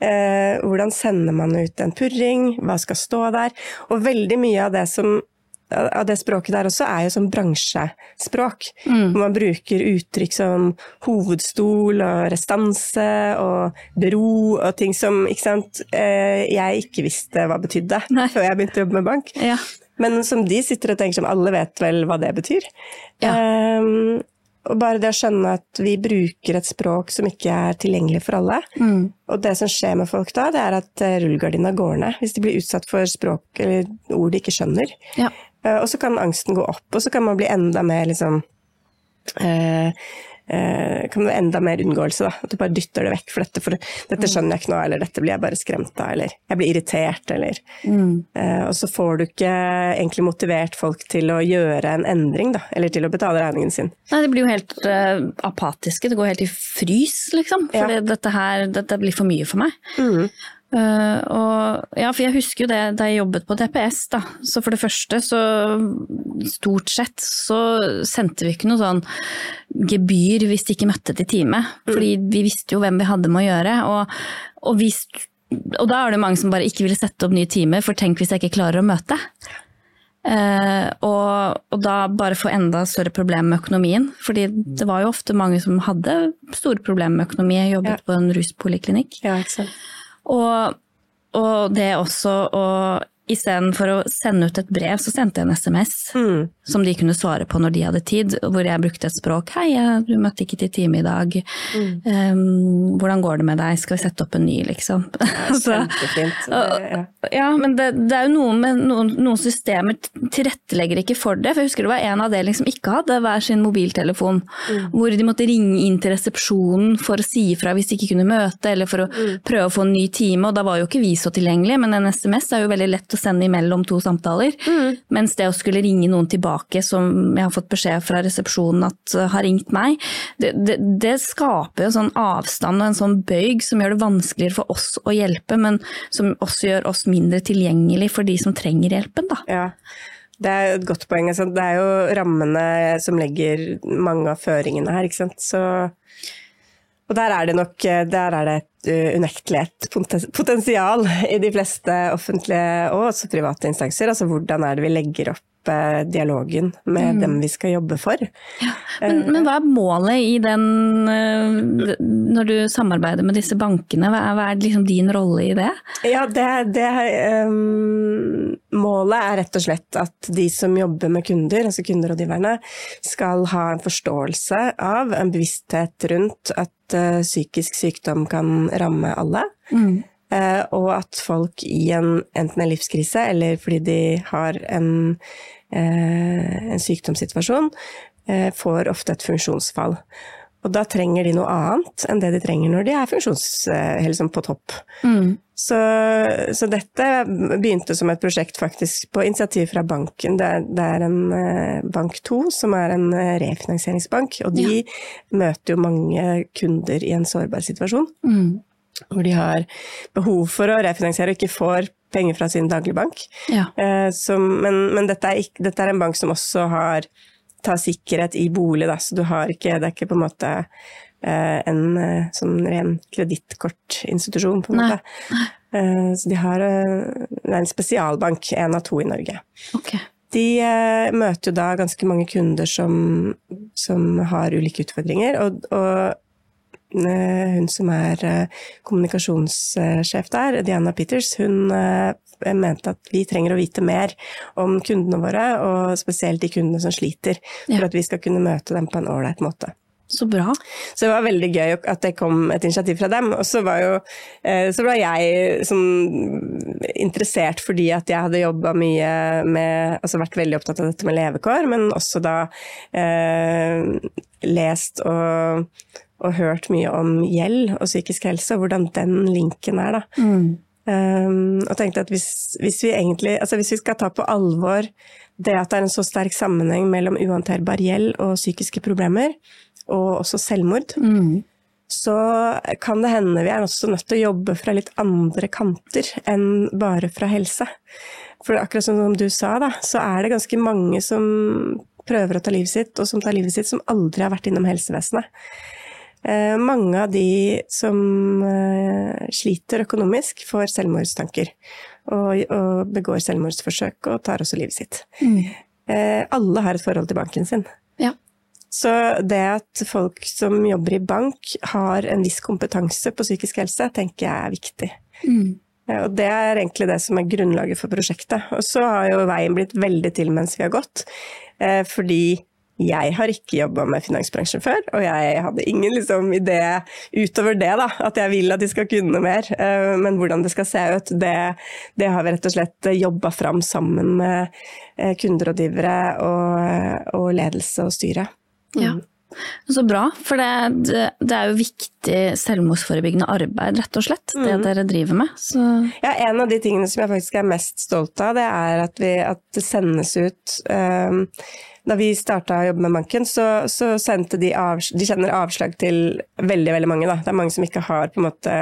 eh, hvordan sender man ut en purring, hva skal stå der. Og veldig mye av det som av det språket der også er jo sånn bransjespråk. Hvor man bruker uttrykk som hovedstol og restanse og bero og ting som ikke sant, eh, jeg ikke visste hva betydde (laughs) Nei. før jeg begynte å jobbe med bank. Ja. Men som de sitter og tenker som alle vet vel hva det betyr. Ja. Um, og bare det å skjønne at vi bruker et språk som ikke er tilgjengelig for alle. Mm. Og det som skjer med folk da, det er at eh, rullegardina går ned. Hvis de blir utsatt for språk eller ord de ikke skjønner. Ja. Eh, Og så kan angsten gå opp, og så kan man bli enda mer liksom eh, eh, kan være enda mer unngåelse. Da. At du bare dytter det vekk. For dette, for dette skjønner jeg ikke nå, eller dette blir jeg bare skremt av, eller jeg blir irritert, eller eh, Og så får du ikke egentlig motivert folk til å gjøre en endring, da. Eller til å betale regningen sin. Nei, de blir jo helt uh, apatiske. Det går helt i frys, liksom. Ja. For dette her dette blir for mye for meg. Eh, og, ja, for jeg husker jo det da jeg jobbet på DPS, da. Så for det første så stort sett så sendte vi ikke noe sånn gebyr hvis de ikke møtte til time. Fordi vi visste jo hvem vi hadde med å gjøre. Og, og, vi, og da er det mange som bare ikke ville sette opp nye timer, for tenk hvis jeg ikke klarer å møte. Uh, og, og da bare få enda større problemer med økonomien. Fordi det var jo ofte mange som hadde store problemer med økonomi. Jobbet Ja. på en ruspoliklinikk. Ja, ikke sant. Og, og det også å Istedenfor å sende ut et brev, så sendte jeg en SMS Mm. som de kunne svare på når de hadde tid, hvor jeg brukte et språk. 'Hei, du møtte ikke til time i dag. Mm. Um, hvordan går det med deg? Skal vi sette opp en ny', liksom. (laughs) Så- ja. ja, men det, det er jo noe med noen, noen systemer tilrettelegger ikke for det. For jeg husker det var en avdeling som ikke hadde hver sin mobiltelefon. Hvor de måtte ringe inn til resepsjonen for å si ifra hvis de ikke kunne møte, eller for å prøve å få en ny time. Og da var jo ikke vi så tilgjengelige, men en SMS er jo veldig lett å sende imellom to samtaler. Mens det å skulle ringe noen tilbake, som jeg har fått beskjed fra resepsjonen at uh, har ringt meg, det, det, det skaper en sånn avstand og en sånn bøyg som gjør det vanskeligere for oss å hjelpe, men som også gjør oss mindre tilgjengelig for de som trenger hjelpen. Da. Ja, det er et godt poeng. altså. Det er jo rammene som legger mange av føringene her, ikke sant. Så, og der er det nok der er det et unektelig et potensial i de fleste offentlige og også private instanser. Altså hvordan er det vi legger opp eh, dialogen med dem vi skal jobbe for. Men, men hva er målet i den uh, Når du samarbeider med disse bankene, hva er, hva er liksom din rolle i det? Ja, det, det um, Målet er rett og slett at de som jobber med kunder, altså kunderådgiverne, skal ha en forståelse av, en bevissthet rundt at eh, psykisk sykdom kan ramme alle. Eh, og at folk i en, enten en livskrise eller fordi de har en, eh, en sykdomssituasjon, eh, får ofte et funksjonsfall. Og da trenger de noe annet enn det de trenger når de er funksjons... eh, sånn på topp. Så, så dette begynte som et prosjekt faktisk på initiativ fra banken. Det er, det er en eh, Bank 2 som er en eh, refinansieringsbank, og de møter jo mange kunder i en sårbar situasjon. Hvor de har behov for å refinansiere og ikke får penger fra sin dagligbank. Ja. Eh, som, men men dette, er ikke, dette er en bank som også har tar sikkerhet i bolig, da, så du har ikke, det er ikke på en måte eh, en eh, sånn ren kredittkortinstitusjon, på en Nei. måte. Så de har Det er en spesialbank, en av to i Norge. Okay. De møter jo da ganske mange kunder som, som har ulike utfordringer, og, og hun som er eh, kommunikasjonssjef der, Diana Peters, hun eh, mente at vi trenger å vite mer om kundene våre, og spesielt de kundene som sliter, for at vi skal kunne møte dem på en ålreit måte. Så bra. Så det var veldig gøy at det kom et initiativ fra dem. Og så var jo eh, så ble jeg interessert fordi at jeg hadde jobba mye med Altså vært veldig opptatt av dette med levekår, men også da eh, lest og, og hørt mye om gjeld og psykisk helse, og hvordan den linken er, da. Um, og tenkte at hvis, hvis vi egentlig Altså hvis vi skal ta på alvor det at det er en så sterk sammenheng mellom uhåndterbar gjeld og psykiske problemer, og også selvmord, så kan det hende vi er også nødt til å jobbe fra litt andre kanter enn bare fra helse. For akkurat som du sa, da, så er det ganske mange som prøver å ta livet sitt, og som tar livet sitt, som aldri har vært innom helsevesenet. Eh, mange av de som eh, sliter økonomisk, får selvmordstanker. Og, og begår selvmordsforsøk og tar også livet sitt. Eh, alle har et forhold til banken sin. Ja. Så det at folk som jobber i bank har en viss kompetanse på psykisk helse, tenker jeg er viktig. Mm. Og det er egentlig det som er grunnlaget for prosjektet. Og så har jo veien blitt veldig til mens vi har gått. Fordi jeg har ikke jobba med finansbransjen før, og jeg hadde ingen liksom, idé utover det, da, at jeg vil at de skal kunne mer. Eh, Men hvordan det skal se ut, det, det har vi rett og slett jobba fram sammen med eh, kunderådgivere og, og ledelse og styre. Ja. Så bra, for det, det, er jo viktig selvmordsforebyggende arbeid, rett og slett, det Mm. dere driver med. Så Ja, en av de tingene som jeg faktisk er mest stolt av, det er at, vi, at det sendes ut um, Da vi starta å jobbe med banken, så, så sendte de avslag, De kjenner avslag til veldig, veldig mange, da. Det er mange som ikke har på en måte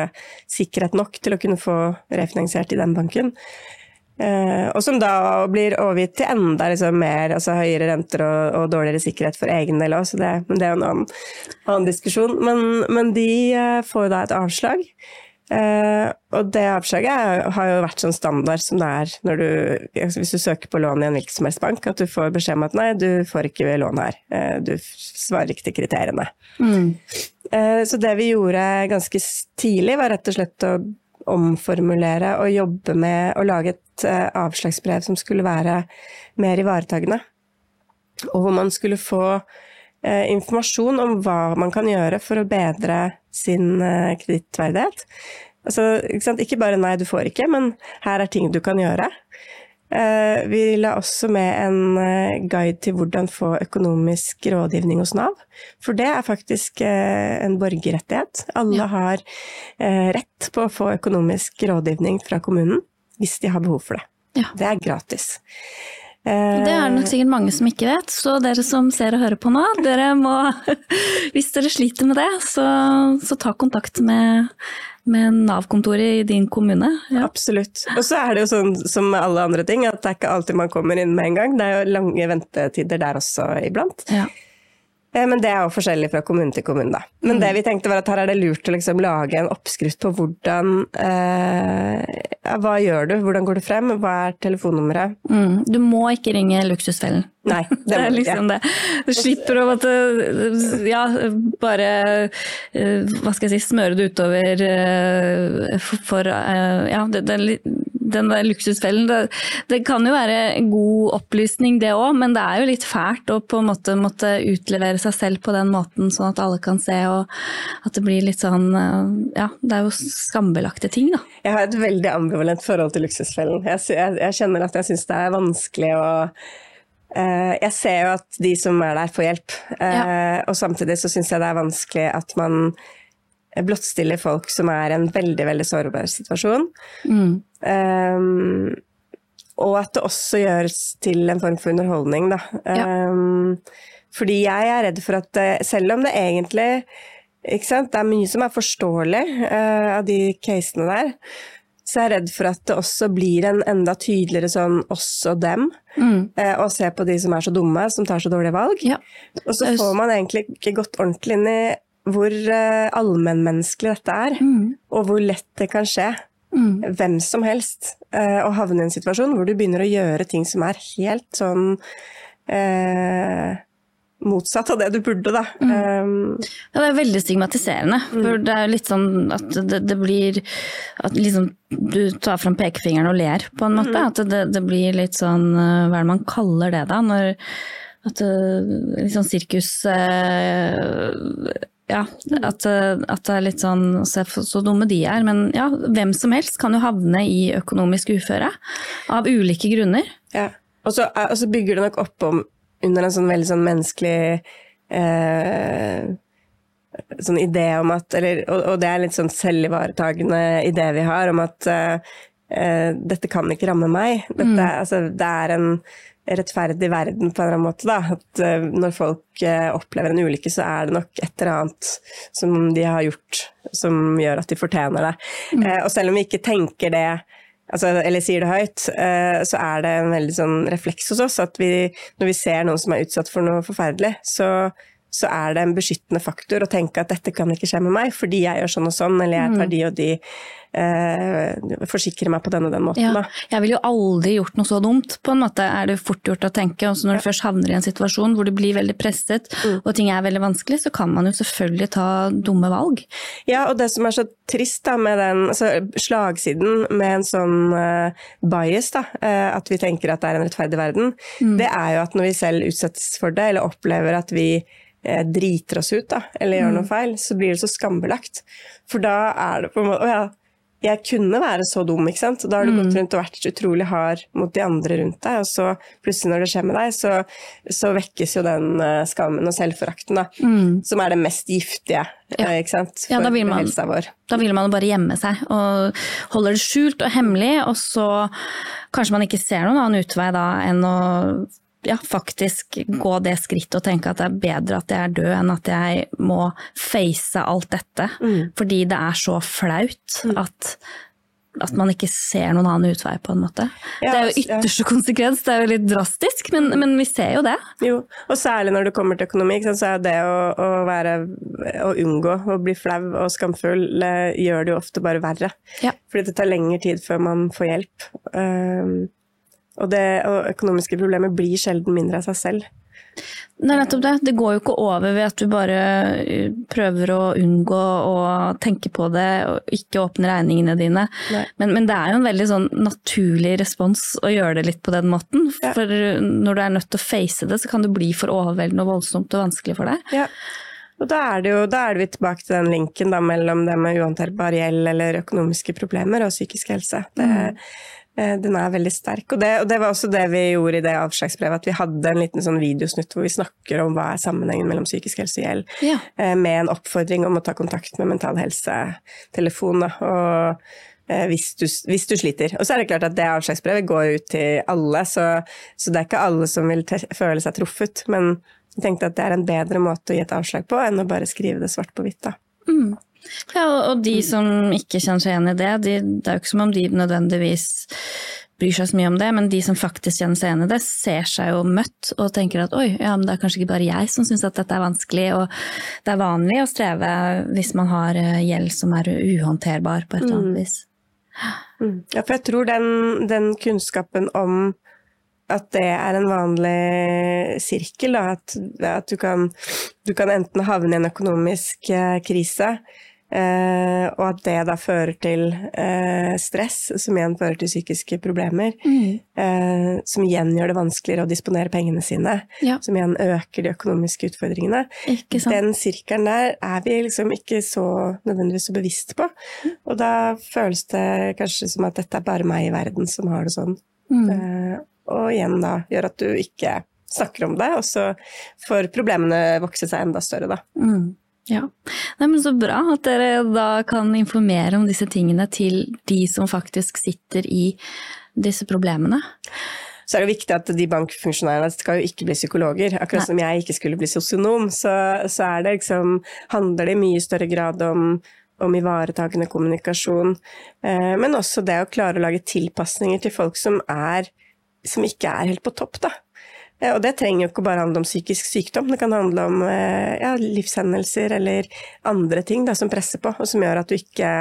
sikkerhet nok til å kunne få refinansiert i den banken. Eh, og som da blir overgitt til enda liksom, mer, altså høyere renter og, og dårligere sikkerhet for egen del òg, det, men det er en annen, annen diskusjon. Men, men de eh, får da et avslag. Eh, og det avslaget har jo vært sånn standard som det er når du, altså hvis du søker på lån i en hvilken som helst bank, at du får beskjed om at nei, du får ikke lån her. Eh, du svarer ikke til kriteriene. Eh, Så det vi gjorde ganske tidlig, var rett og slett å omformulere og jobbe med å lage et avslagsbrev som skulle være mer ivaretagende. Og hvor man skulle få informasjon om hva man kan gjøre for å bedre sin eh, kredittverdighet. Altså, ikke, ikke bare 'nei, du får ikke', men her er ting du kan gjøre. Eh, Vi la også med en eh, guide til hvordan få økonomisk rådgivning hos Nav. For det er faktisk en borgerrettighet. Alle har rett på å få økonomisk rådgivning fra kommunen hvis de har behov for det. Ja. Det er gratis. Det er det nok sikkert mange som ikke vet, så dere som ser og hører på nå, dere må (laughs) Hvis dere sliter med det, så, så ta kontakt med, med Nav-kontoret i din kommune. Ja. Absolutt. Og så er det jo sånn som med alle andre ting, at det er ikke alltid man kommer inn med en gang. Det er jo lange ventetider der også iblant. Ja. Eh, Men det er jo forskjellig fra kommune til kommune, da. Men det vi tenkte var at her er det lurt å liksom lage en oppskrift på hvordan eh, Hva gjør du, hvordan går du frem, hva er telefonnummeret? Mm. Du må ikke ringe Luksusfellen. Nei, (laughs) Det er må ikke. liksom det. Du slipper å måtte ja, bare eh, hva skal jeg si, smøre det utover eh, for, ja, det, det, er den der luksusfellen. Det, det kan jo være god opplysning det òg, men det er jo litt fælt å på en måte måtte utlevere seg selv på den måten, sånn at alle kan se, og at det blir litt sånn eh, Ja, det er jo skambelagte ting, da. Jeg har et veldig ambivalent forhold til Luksusfellen. Jeg, jeg, jeg kjenner at jeg syns det er vanskelig å eh, Jeg ser jo at de som er der, får hjelp. Ja. Og samtidig så syns jeg det er vanskelig at man blottstiller folk som er i en veldig, veldig sårbar situasjon. Um, og at det også gjøres til en form for underholdning, da. Um, fordi jeg er redd for at selv om det egentlig ikke sant, Det er mye som er forståelig uh, av de casene der. Så jeg er redd for at det også blir en enda tydeligere sånn oss og dem. Eh, og se på de som er så dumme, som tar så dårlige valg. Ja. Og så får man egentlig ikke gått ordentlig inn i hvor eh, allmennmenneskelig dette er. Og hvor lett det kan skje. Hvem som helst. eh, å havne i en situasjon hvor du begynner å gjøre ting som er helt sånn eh, motsatt av det du burde, da. Um, Ja, det er veldig stigmatiserende. For det er jo litt sånn at det, det blir At liksom du tar fram pekefingeren og ler, på en måte. At det, det blir litt sånn Hva er det man kaller det, da? Når at det, Litt sånn sirkus eh, Ja, at, eh, at det er litt sånn Se så dumme de er. Men ja, hvem som helst kan jo havne i økonomisk uføre. Av ulike grunner. Ja. Og så, er- og så bygger det nok opp om under en sånn veldig sånn menneskelig eh, sånn idé om at eller, og, og det er litt sånn selvivaretagende idé vi har om at eh, eh, dette kan ikke ramme meg. Dette, mm. altså, det er en rettferdig verden på en eller annen måte. Da. At eh, når folk eh, opplever en ulykke, så er det nok et eller annet som de har gjort som gjør at de fortjener det. Mm. og selv om vi ikke tenker det altså, eller sier det høyt, eh, så er det en veldig sånn refleks hos oss at vi, når vi ser noen som er utsatt for noe forferdelig, så, så er det en beskyttende faktor å tenke at dette kan ikke skje med meg, fordi jeg gjør sånn og sånn, eller jeg tar de og de, eh, forsikrer meg på den og den måten. Ja, jeg ville jo aldri gjort noe så dumt, på en måte er det fort gjort å tenke. Også når du først havner i en situasjon hvor du blir veldig presset, og ting er veldig vanskelig, så kan man jo selvfølgelig ta dumme valg. Ja, og det som er så trist da med den altså, slagsiden med en sånn uh, bias, da, uh, at vi tenker at det er en rettferdig verden, det er jo at når vi selv utsettes for det, eller opplever at vi driter oss ut, da, eller gjør noe feil, så blir det så skambelagt. For da er det på en måte Å ja, jeg kunne være så dum, ikke sant. Da har du Mm. gått rundt og vært utrolig hard mot de andre rundt deg, og så plutselig når det skjer med deg, så, så vekkes jo den eh, skammen og selvforakten, da. Som er det mest giftige, Ja. eh, ikke sant, Ja, da vil man- helsa vår. Da vil man bare gjemme seg og holder det skjult og hemmelig, og så kanskje man ikke ser noen annen utvei da enn å ja, faktisk gå det skrittet og tenke at det er bedre at jeg er død enn at jeg må face alt dette. Mm. Fordi det er så flaut at, at man ikke ser noen annen utvei, på en måte. Ja, det er jo ja. ytterste konsekvens, det er jo litt drastisk, men, men vi ser jo det. Jo, og særlig når det kommer til økonomi, sant, så er det å, å være å unngå å bli flau og skamfull eh, gjør det jo ofte bare verre. Ja. Fordi det tar lengre tid før man får hjelp. Um, og, det, og økonomiske problemer blir sjelden mindre av seg selv. Det er nettopp det. Det går jo ikke over ved at du bare uh, prøver å unngå å tenke på det og ikke åpne regningene dine. Men, men det er jo en veldig sånn naturlig respons å gjøre det litt på den måten. Ja. For når du er nødt til å face det, så kan det bli for overveldende og voldsomt og vanskelig for deg. Ja. Og da er, det jo, da er vi tilbake til den linken da, mellom det med uhåndterbar gjeld eller økonomiske problemer og psykisk helse. Det, eh, Den er veldig sterk. Og det, og det var også det vi gjorde i det avslagsbrevet, at vi hadde en liten sånn videosnutt hvor vi snakker om hva er sammenhengen mellom psykisk helse og gjeld, Ja. eh, med en oppfordring om å ta kontakt med Mental Helse-telefonen. og eh, hvis du, hvis du sliter. Og så er det klart at det avslagsbrevet går ut til alle, så, så det er ikke alle som vil føle seg truffet. Men jeg tenkte at det er en bedre måte å gi et avslag på enn å bare skrive det svart på hvitt. da. Ja, og- de som ikke kjenner seg igjen i det, de, det er jo ikke som om de nødvendigvis bryr seg så mye om det, men de som faktisk kjenner seg igjen i det, ser seg jo møtt og tenker at oi, ja, men det er kanskje ikke bare jeg som syns at dette er vanskelig, og det er vanlig å streve hvis man har eh, gjeld som er uhåndterbar på et eller annet vis. Ja, for jeg tror den, den kunnskapen om at det er en vanlig sirkel, da, at, at du, kan, du kan enten havne i en økonomisk eh, krise, eh, og at det da fører til eh, stress, som igjen fører til psykiske problemer, eh, som igjen gjør det vanskeligere å disponere pengene sine, Ja. som igjen øker de økonomiske utfordringene. Den sirkelen der er vi liksom ikke så nødvendigvis så bevisst på. Og da føles det kanskje som at dette er bare meg i verden som har det sånn. Mm. Eh, og igjen da gjør at du ikke snakker om det, og så får problemene vokse seg enda større, da. Ja. Nei, men så bra at dere da kan informere om disse tingene til de som faktisk sitter i disse problemene. Så er det viktig at de bankfunksjonærene skal jo ikke bli psykologer. Akkurat som jeg ikke skulle bli sosionom, så, så det liksom, handler det i mye større grad om, om ivaretakende kommunikasjon. Eh, men også det å klare å lage tilpasninger til folk som, er, som ikke er helt på topp, da. Eh, Og det trenger jo ikke bare handle om psykisk sykdom, det kan handle om eh, ja, livshendelser eller andre ting da, som presser på, og som gjør at du ikke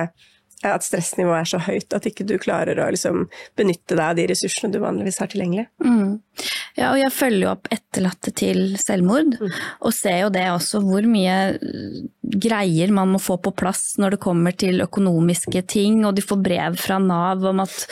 at stressnivået er så høyt at ikke du klarer å liksom, benytte deg av de ressursene du vanligvis har tilgjengelig. Mm. Ja, og jeg følger jo opp etterlatte til selvmord, og ser jo det også hvor mye greier man må få på plass når det kommer til økonomiske ting, og de får brev fra Nav om at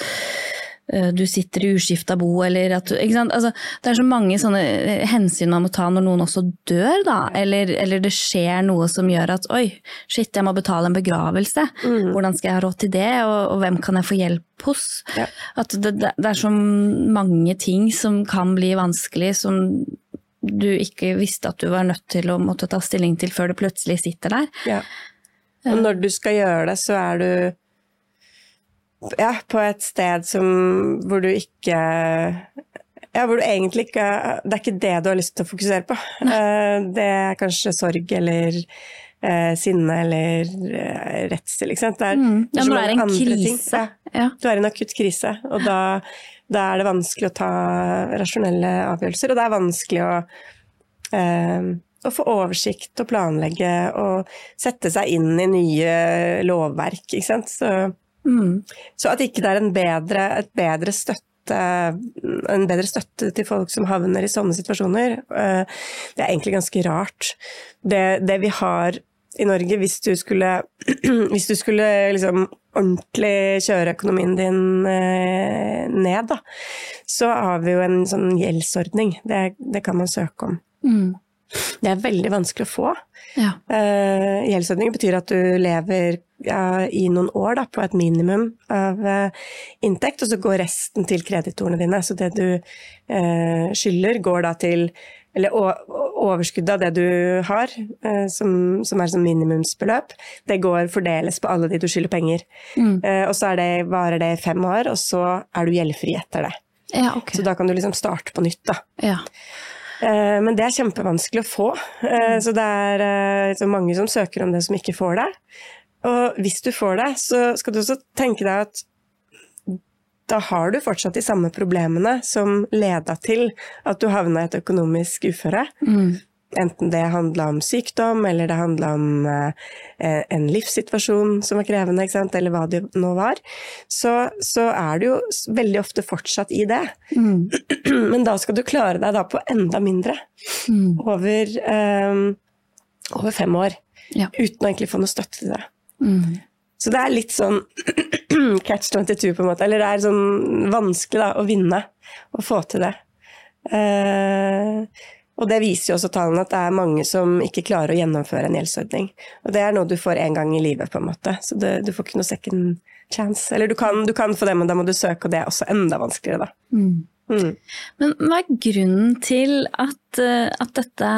du sitter i uskifta bo, eller at du? Altså, Det er så mange sånne øh, hensyn man må ta når noen også dør, da. Eller, eller det skjer noe som gjør at oi, shit, jeg må betale en begravelse. Hvordan skal jeg ha råd til det, og, og hvem kan jeg få hjelp hos? Ja. At det, det, det er så mange ting som kan bli vanskelig, som du ikke visste at du var nødt til å måtte ta stilling til før du plutselig sitter der. Ja. Og når du skal gjøre det, så er du ja, på et sted som, hvor du ikke ja, hvor du egentlig ikke Det er ikke det du har lyst til å fokusere på. Eh, Det er kanskje sorg eller eh, sinne eller eh, redsel, ikke sant. Det er, Mm. Ja, når det er en krise. Ja. Ja. Du er i en akutt krise, og da, da er det vanskelig å ta rasjonelle avgjørelser, og det er vanskelig å, eh, å få oversikt og planlegge og sette seg inn i nye lovverk, ikke sant. Så, Mm. så at ikke det er en bedre, bedre støtte en bedre støtte til folk som havner i sånne situasjoner, eh, det er egentlig ganske rart. Det, det vi har i Norge, hvis du skulle, (clears throat) hvis du skulle liksom ordentlig kjøre økonomien din eh, ned, da, så har vi jo en sånn gjeldsordning. Det, det kan man søke om. Mm. Det er veldig vanskelig å få. Ja. Uh, gjeldsordning betyr at du lever uh, i noen år da, på et minimum av uh, inntekt, og så går resten til kreditorene dine. Så det du uh, skylder, går da til eller overskuddet av det du har, som, som er som minimumsbeløp, det går fordeles på alle de du skylder penger. Mm. og så det, varer det i fem år, og så er du gjeldfri etter det. Ja, okay. Så da kan du liksom starte på nytt, da. Ja. Eh, men det er kjempevanskelig å få. Eh, så det er eh, mange som søker om det, som ikke får det. Og hvis du får det, så skal du også tenke deg at da har du fortsatt de samme problemene som leda til at du havna i et økonomisk uføre. Mm. Enten det handla om sykdom, eller det handla om eh, en livssituasjon som var krevende, eller hva det nå var, så, så, er du jo veldig ofte fortsatt i det. Mm. (clears throat) Men da skal du klare deg da på enda mindre. Mm. Over, eh, over, fem år. Ja. Uten å egentlig få noe støtte til det. Mm. Så det er litt sånn (clears throat) catch 22, på en måte. Eller det er sånn vanskelig da, å vinne og få til det. Eh, og det viser jo også tallene at det er mange som ikke klarer å gjennomføre en gjeldsordning. Og det er noe du får én gang i livet, på en måte. Så det, du får ikke noe second chance. Eller du kan, du kan, få det, men da må du søke, og det er også enda vanskeligere, da. Mm. Mm. Men hva er grunnen til at, eh, at, dette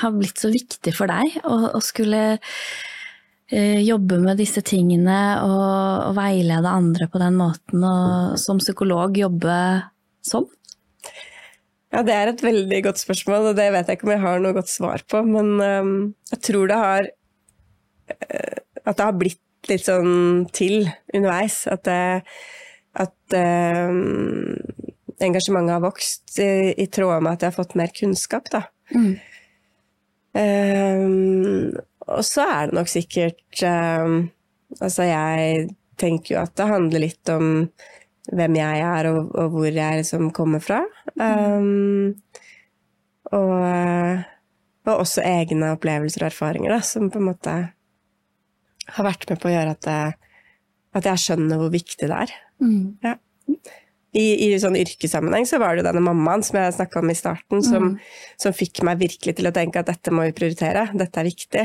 har blitt så viktig for deg, å, å skulle uh, jobbe med disse tingene og, og, veilede andre på den måten, og som psykolog jobbe sånn? Ja, det er et veldig godt spørsmål, og det vet jeg ikke om jeg har noe godt svar på. Men um, jeg tror det har uh, At det har blitt litt sånn til underveis. At, det, at um, engasjementet har vokst i, i, tråd med at jeg har fått mer kunnskap, da. Mm. Um, og så er det nok sikkert Altså, jeg tenker jo at det handler litt om hvem jeg er og, og hvor jeg liksom kommer fra. Um, og, og, også egne opplevelser og erfaringer da, som på en måte har vært med på å gjøre at, det, at jeg skjønner hvor viktig det er. Mm. Ja. I, I sånn yrkessammenheng så var det denne mammaen som jeg snakka om i starten, som, mm. som, fikk meg virkelig til å tenke at dette må vi prioritere, dette er viktig.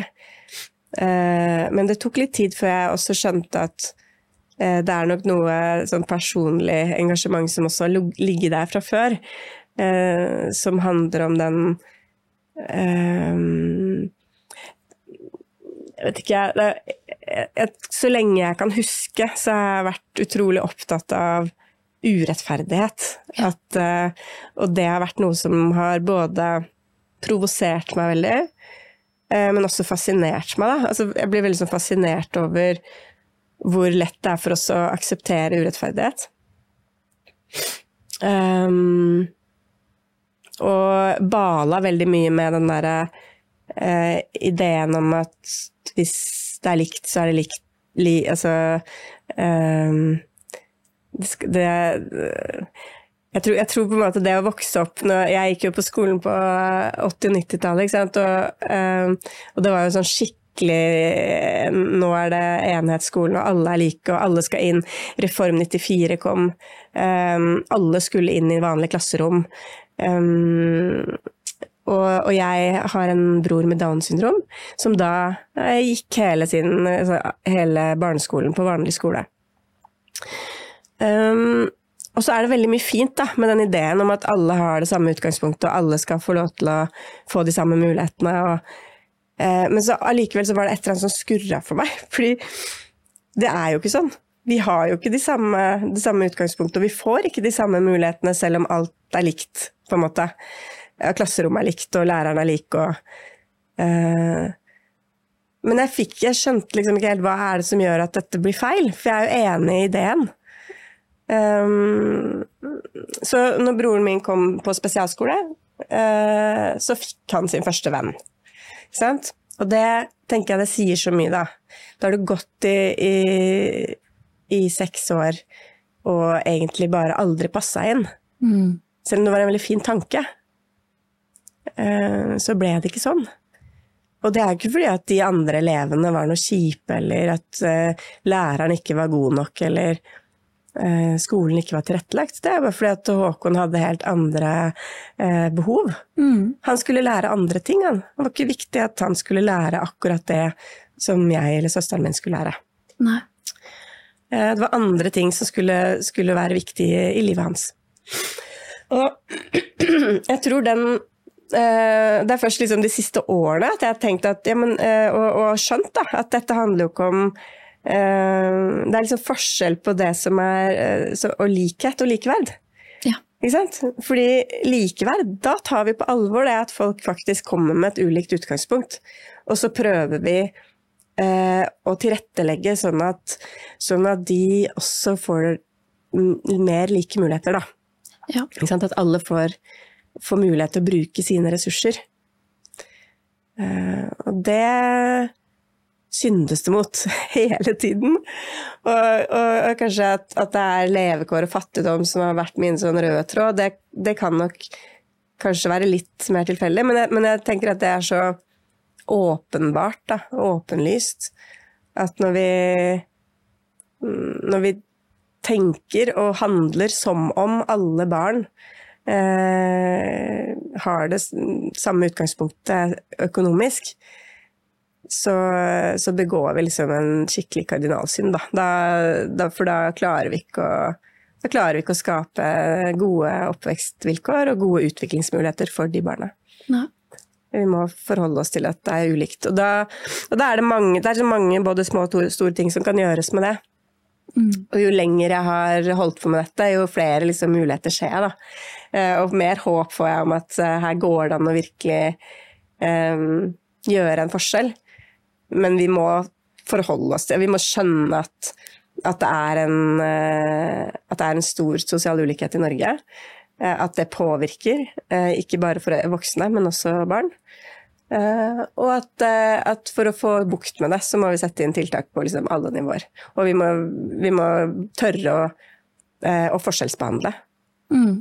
Uh, men det tok litt tid før jeg også skjønte at det er nok noe sånn personlig engasjement som også har ligget der fra før, eh, som handler om den eh, Jeg vet ikke, jeg, Så lenge jeg kan huske, så har jeg vært utrolig opptatt av urettferdighet. At, og det har vært noe som har både provosert meg veldig, men også fascinert meg. Altså, jeg blir veldig sånn fascinert over hvor lett det er for oss å akseptere urettferdighet. Um, og bala veldig mye med den derre uh, ideen om at hvis det er likt, så er det likt li, Altså um, det, det jeg tror, jeg tror, på en måte det å vokse opp når, Jeg gikk jo på skolen på 80- og 90-tallet, og, um, og, det var jo sånn skikkelig nå er det enhetsskolen, og alle er like, og alle skal inn. Reform 94 kom. Um, alle skulle inn i vanlige klasserom. Um, og, og, jeg har en bror med Downs syndrom, som da eh, gikk hele, sin, altså, hele barneskolen på vanlig skole. Um, og så er det veldig mye fint da, med den ideen om at alle har det samme utgangspunktet, og alle skal få lov til å få de samme mulighetene. og men så allikevel så var det et eller annet som skurra for meg. (laughs) Fordi det er jo ikke sånn. Vi har jo ikke de samme, de samme utgangspunktet, og vi får ikke de samme mulighetene selv om alt er likt, på en måte. Klasserommet er likt, og læreren er lik, og uh, Men jeg, fikk, jeg skjønte liksom ikke helt hva er det som gjør at dette blir feil, for jeg er jo enig i ideen. Um, så når broren min kom på spesialskole, uh, så fikk han sin første venn. Sant? Og det tenker jeg det sier så mye, da. Da har du gått i, i, i seks år og egentlig bare aldri passa inn. Mm. Selv om det var en veldig fin tanke, uh, så ble det ikke sånn. Og det er ikke fordi at de andre elevene var noe kjipe, eller at uh, læreren ikke var god nok, eller eh, skolen ikke var tilrettelagt. Det er bare fordi at Håkon hadde helt andre eh, behov. Mm. Han skulle lære andre ting, han. Det var ikke viktig at han skulle lære akkurat det som jeg eller søsteren min skulle lære. Nei. Eh, Det var andre ting som skulle, skulle være viktige i livet hans. Og (clears throat) jeg tror den eh, Det er først liksom de siste årene at jeg har tenkt at, ja, men, eh, og, og skjønt da, at dette handler jo ikke om eh, Det er liksom forskjell på det som er eh, så, og likhet og likeverd. Ja. Ikke sant? Fordi likeverd, da tar vi på alvor det at folk faktisk kommer med et ulikt utgangspunkt. Og så prøver vi eh, å tilrettelegge sånn at, sånn at de også får mer like muligheter, da. Ja. Ikke sant? At alle får, får mulighet til å bruke sine ressurser. Eh, og det syndes det mot (laughs) hele tiden. Og, og, og kanskje at, at det er levekår og fattigdom som har vært min sånn røde tråd, det, det kan nok kanskje være litt mer tilfeldig, men jeg, men jeg tenker at det er så åpenbart, da, åpenlyst, at når vi når vi tenker og handler som om alle barn eh, har det samme utgangspunktet økonomisk, så, så begår vi liksom en skikkelig kardinalsynd, da. da, da for da klarer vi ikke å da klarer vi ikke å skape gode oppvekstvilkår og gode utviklingsmuligheter for de barna. Nei. Vi må forholde oss til at det er ulikt. Og da, og da er det mange, det er så mange både små og store ting som kan gjøres med det. Mm. Og jo lenger jeg har holdt på med dette, jo flere liksom, muligheter ser jeg. Da. Eh, Og mer håp får jeg om at eh, her går det an å virkelig eh, gjøre en forskjell. Men vi må forholde oss til Vi må skjønne at, at, det en, eh, at det er en stor sosial ulikhet i Norge. Eh, At det påvirker, eh, ikke bare for voksne, men også barn. Og at, at for å få bukt med det, så må vi sette inn tiltak på liksom alle nivåer. Og vi må, vi må tørre å, å forskjellsbehandle. Mm.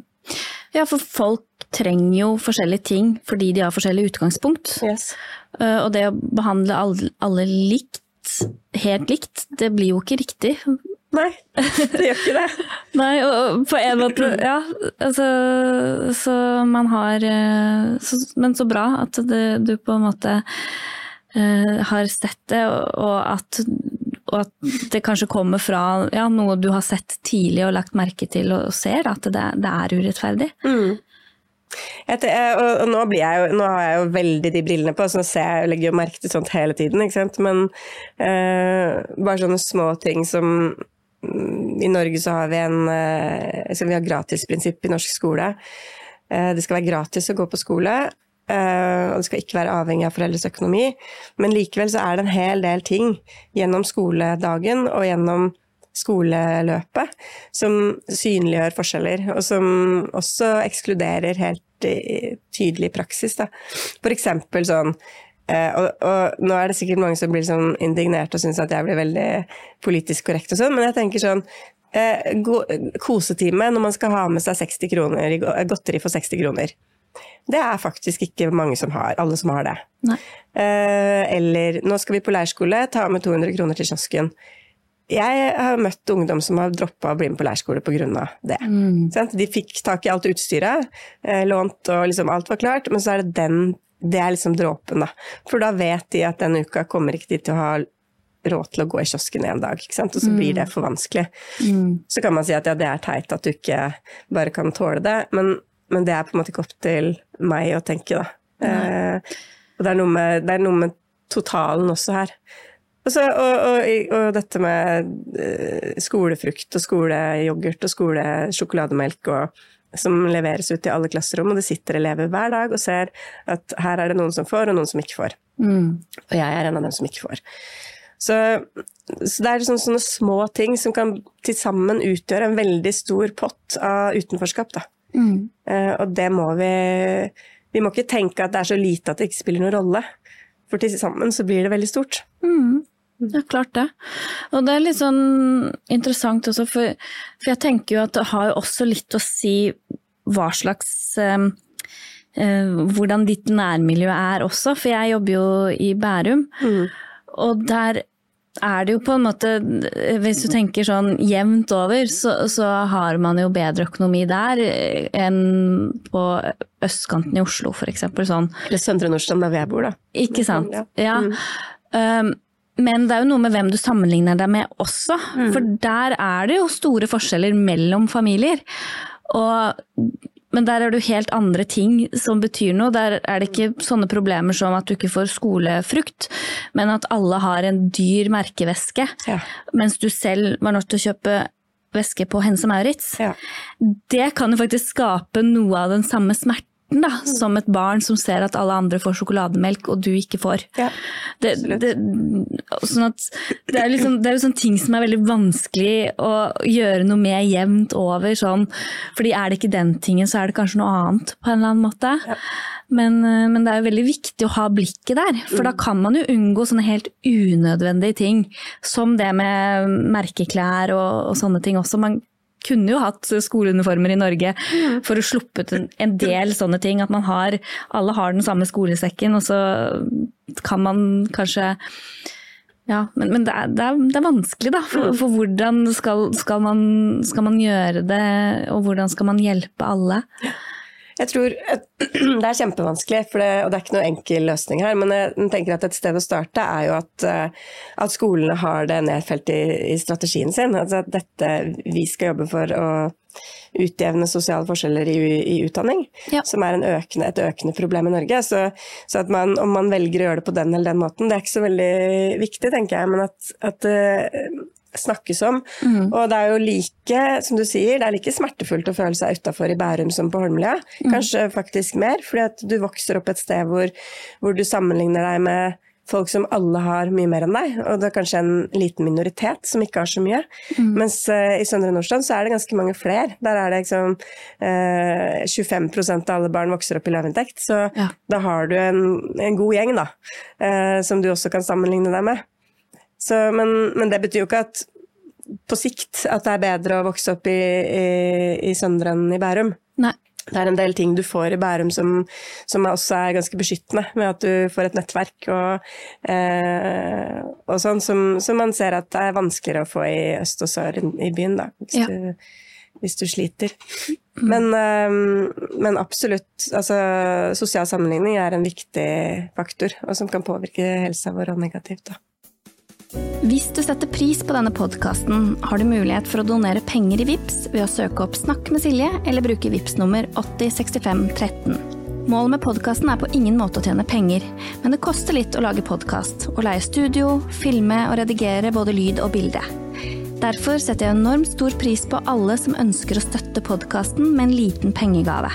Ja, for folk trenger jo forskjellige ting fordi de har forskjellig utgangspunkt. Yes. Eh, Og det å behandle alle, likt, helt likt, det blir jo ikke riktig. Nei, det gjør ikke det. (laughs) Nei, og på en måte, ja. Altså, så man har eh, så, Men så bra at det, du på en måte eh, har sett det, og, og, at, og at det kanskje kommer fra ja, noe du har sett tidlig og lagt merke til og ser, at det, det er urettferdig. Mm. Eh, og, nå, jeg nå har jeg jo veldig de brillene på, så nå ser jeg, legger jo merke til sånt hele tiden. Men eh, bare sånne små ting som mm, I Norge så har vi en eh, vi har gratisprinsipp i norsk skole. Eh, det skal være gratis å gå på skole. eh, og det skal ikke være avhengig av foreldres økonomi. Men likevel så er det en hel del ting gjennom skoledagen og gjennom skoleløpet som synliggjør forskjeller, og som også ekskluderer helt eh, tydelig praksis. Da. For eksempel sånn eh, og, og nå er det sikkert mange som blir sånn indignert og syns at jeg blir veldig politisk korrekt og sånn, men jeg tenker sånn eh, Kosetime når man skal ha med seg 60 kroner godteri for 60 kroner. Det er faktisk ikke mange som har, alle som har det. Nei. Eh, eller nå skal vi på leirskole, ta med 200 kroner til kiosken. Jeg har møtt ungdom som har droppa å bli med på leirskole pga. det. Mm. De fikk tak i alt utstyret, eh, lånt og liksom alt var klart, men så er det den Det er liksom dråpen, da. For da vet de at denne uka kommer ikke de til å ha råd til å gå i kiosken en dag, og så blir det for vanskelig. Så kan man si at ja, det er teit at du ikke bare kan tåle det, men, men det er på en måte ikke opp til meg å tenke, da. Eh, og det er, med, det er noe med totalen også her. Og, så, og, og, og dette med eh, skolefrukt og skoleyoghurt og skolesjokolademelk og, som leveres ut i alle klasserom, og det sitter elever hver dag og ser at her er det noen som får, og noen som ikke får. Mm. Og jeg er en av dem som ikke får. Så, så det er sånne, sånne små ting som kan til sammen utgjøre en veldig stor pott av utenforskap. Da. Mm. Eh, og det må vi Vi må ikke tenke at det er så lite at det ikke spiller noen rolle. For til sammen så blir det veldig stort. Mm. Ja, klart det. Og det er litt sånn interessant også, for, for jeg tenker jo at det har jo også litt å si hva slags eh, eh, Hvordan ditt nærmiljø er også, for jeg jobber jo i Bærum. Og der er det jo på en måte Hvis du tenker sånn jevnt over, så, så har man jo bedre økonomi der enn på østkanten i Oslo, f.eks. Sånn. Eller Søndre Nordstrand, der jeg bor, da. Ikke sant. Ja. Ja. Mm. Um, men det er jo noe med hvem du sammenligner deg med også. For der er det jo store forskjeller mellom familier. Og, men der er det jo helt andre ting som betyr noe. Der er det ikke sånne problemer som at du ikke får skolefrukt, men at alle har en dyr merkeveske. Ja. Mens du selv var nødt til å kjøpe veske på Hense Maurits. Ja. Det kan jo faktisk skape noe av den samme smerten. Da, som et barn som ser at alle andre får sjokolademelk og du ikke får. Ja, det, det, sånn at det er, liksom, det er jo sånne ting som er veldig vanskelig å gjøre noe med jevnt over. Sånn. Fordi er det ikke den tingen, så er det kanskje noe annet på en eller annen måte. Men, eh, men det er jo veldig viktig å ha blikket der, for da kan man jo unngå sånne helt unødvendige ting. Som det med merkeklær og, og sånne ting også. Man kunne jo hatt skoleuniformer i Norge for å sluppe ut en, en del sånne ting. At man har, alle har den samme skolesekken, og så kan man kanskje ja, men, men det, er, det, er, det, er, vanskelig, da. For, for hvordan skal, skal, man, skal, man, gjøre det, og hvordan skal man hjelpe alle? Jeg tror (clears throat) Det er kjempevanskelig, det, og det er ikke noen enkel løsning her. Men jeg tenker at et sted å starte er jo at, eh, at skolene har det nedfelt i, i strategien sin. Altså at dette vi skal jobbe for å utjevne sosiale forskjeller i, i utdanning, Ja. som er en økende, et økende problem i Norge. Så, så at man, om man velger å gjøre det på den eller den måten, det er ikke så veldig viktig, tenker jeg. Men at, at det snakkes om. Og det er jo like, som du sier, det er like smertefullt å føle seg utafor i Bærum som på Holmlia. Kanskje faktisk mer, fordi at du vokser opp et sted hvor, hvor du sammenligner deg med folk som alle har mye mer enn deg, og det er kanskje en liten minoritet som ikke har så mye. Mens uh, i Søndre Nordstrand så er det ganske mange flere. Der er det liksom uh, 25% av alle barn vokser opp i lavinntekt, så Ja. da har du en, en god gjeng da, Uh, som du også kan sammenligne deg med. Så, men, men det betyr jo ikke at på sikt at det er bedre å vokse opp i, i, i Søndre enn i Bærum. Nei. Det er en del ting du får i Bærum som, som også er ganske beskyttende, med at du får et nettverk og, eh, og sånn, som, som man ser at det er vanskeligere å få i øst og sør i, i byen, da, hvis, Ja. du, hvis du sliter. Men, eh, men absolutt, altså sosial sammenligning er en viktig faktor, og som kan påvirke helsa vår og negativt. da. Hvis du setter pris på denne podkasten, har du mulighet for å donere penger i VIPS ved å søke opp Snakk med Silje eller bruke VIPS nummer 806513. Målet med podkasten er på ingen måte å tjene penger, men det koster litt å lage podkast, å leie studio, filme og redigere både lyd og bilde. Derfor setter jeg enormt stor pris på alle som ønsker å støtte podkasten med en liten pengegave.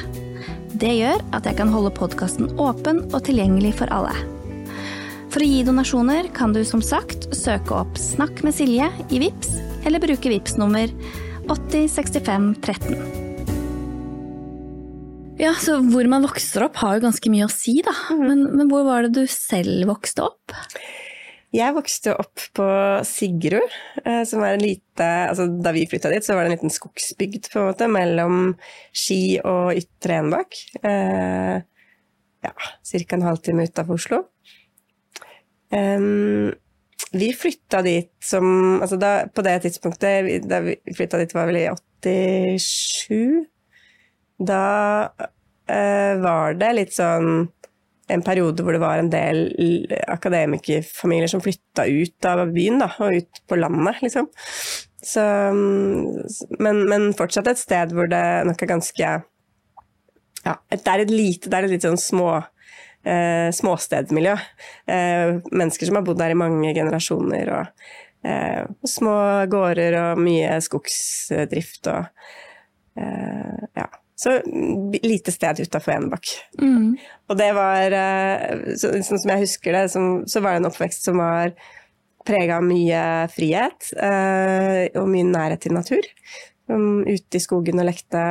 Det gjør at jeg kan holde podkasten åpen og tilgjengelig for alle. For å gi donasjoner kan du som sagt søke opp Snakk med Silje i VIPS, eller bruke VIPS nummer 806513. Ja, så hvor man vokser opp har jo ganske mye å si, da. Men, men hvor var det du selv vokste opp? Jeg vokste opp på Sigrud, eh, som er en lite altså Da vi flytta dit, så var det en liten skogsbygd på en måte, mellom Ski og Ytre Enebakk. Eh, ja, ca. en halvtime utafor Oslo. Um, vi flytta dit som altså da, På det tidspunktet da vi flytta dit, var vel i 87. Da uh, var det litt sånn en periode hvor det var en del akademikerfamilier som flytta ut av byen, da, og ut på landet, liksom. Så, mm, men, men fortsatt et sted hvor det nok er ganske Ja, det er et lite Det er et litt sånn små eh, småstedsmiljø. Eh, mennesker som har bodd der i mange generasjoner, og eh, små gårder og mye skogsdrift og eh, Ja. Så mm, lite sted utafor Enebakk. Og det var, eh, så, sånn som jeg husker det, som, så var det en oppvekst som var prega av mye frihet eh, og mye nærhet til natur. Um, ute i skogen og lekte.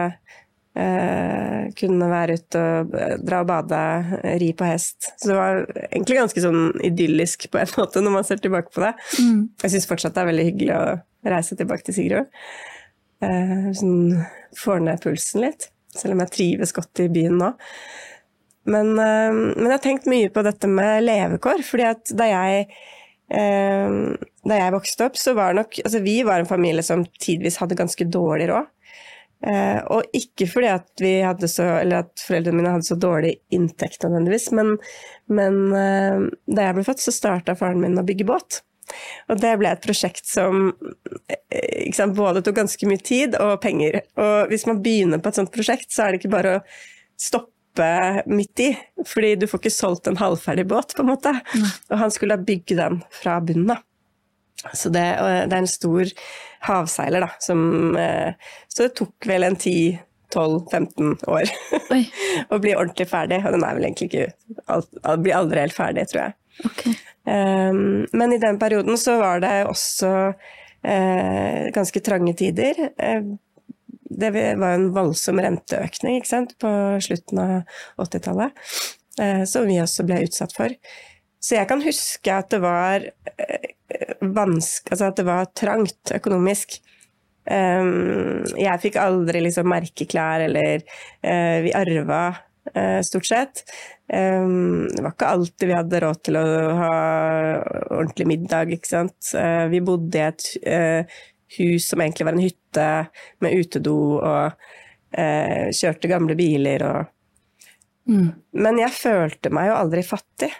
Eh, kunne være ute og dra og bade, ri på hest. Så det var egentlig ganske sånn idyllisk på en (laughs) måte når man ser tilbake på det. Jeg syns fortsatt det er veldig hyggelig å reise tilbake til Sigrud. Eh, sånn, får ned pulsen litt, selv om jeg trives godt i byen nå. Men, eh, men jeg har tenkt mye på dette med levekår, fordi at da jeg eh, da jeg vokste opp, så var nok Altså, vi var en familie som tidvis hadde ganske dårlig råd. Eh, og ikke fordi at så Eller at foreldrene mine hadde så dårlig inntekt nødvendigvis, men, men eh, da jeg ble født, så starta faren min å bygge båt. Og det ble et prosjekt som eh, sant, både tok ganske mye tid og penger. Og hvis man begynner på et sånt prosjekt, så er det ikke bare å stoppe midt i, fordi du får ikke solgt en halvferdig båt, på en måte. Og han skulle da bygge den fra bunnen av. Så det, det, er en stor havseiler, da, som eh, Så det tok vel en 10-12-15 år (laughs) å bli ordentlig ferdig. Og den er vel egentlig ikke Blir aldri helt ferdig, tror jeg. Okay. Um, men i den perioden så var det også uh, ganske trange tider. Uh, det var en voldsom renteøkning ikke sant, på slutten av 80-tallet, uh, som vi også ble utsatt for. Så jeg kan huske at det var vanskelig Altså at det var trangt økonomisk. Um, jeg fikk aldri liksom merkeklær, eller vi arva stort sett. Um, det var ikke alltid vi hadde råd til å ha ordentlig middag, ikke sant. Vi bodde i et hus som egentlig var en hytte med utedo, og kjørte gamle biler og mm. Men jeg følte meg jo aldri fattig.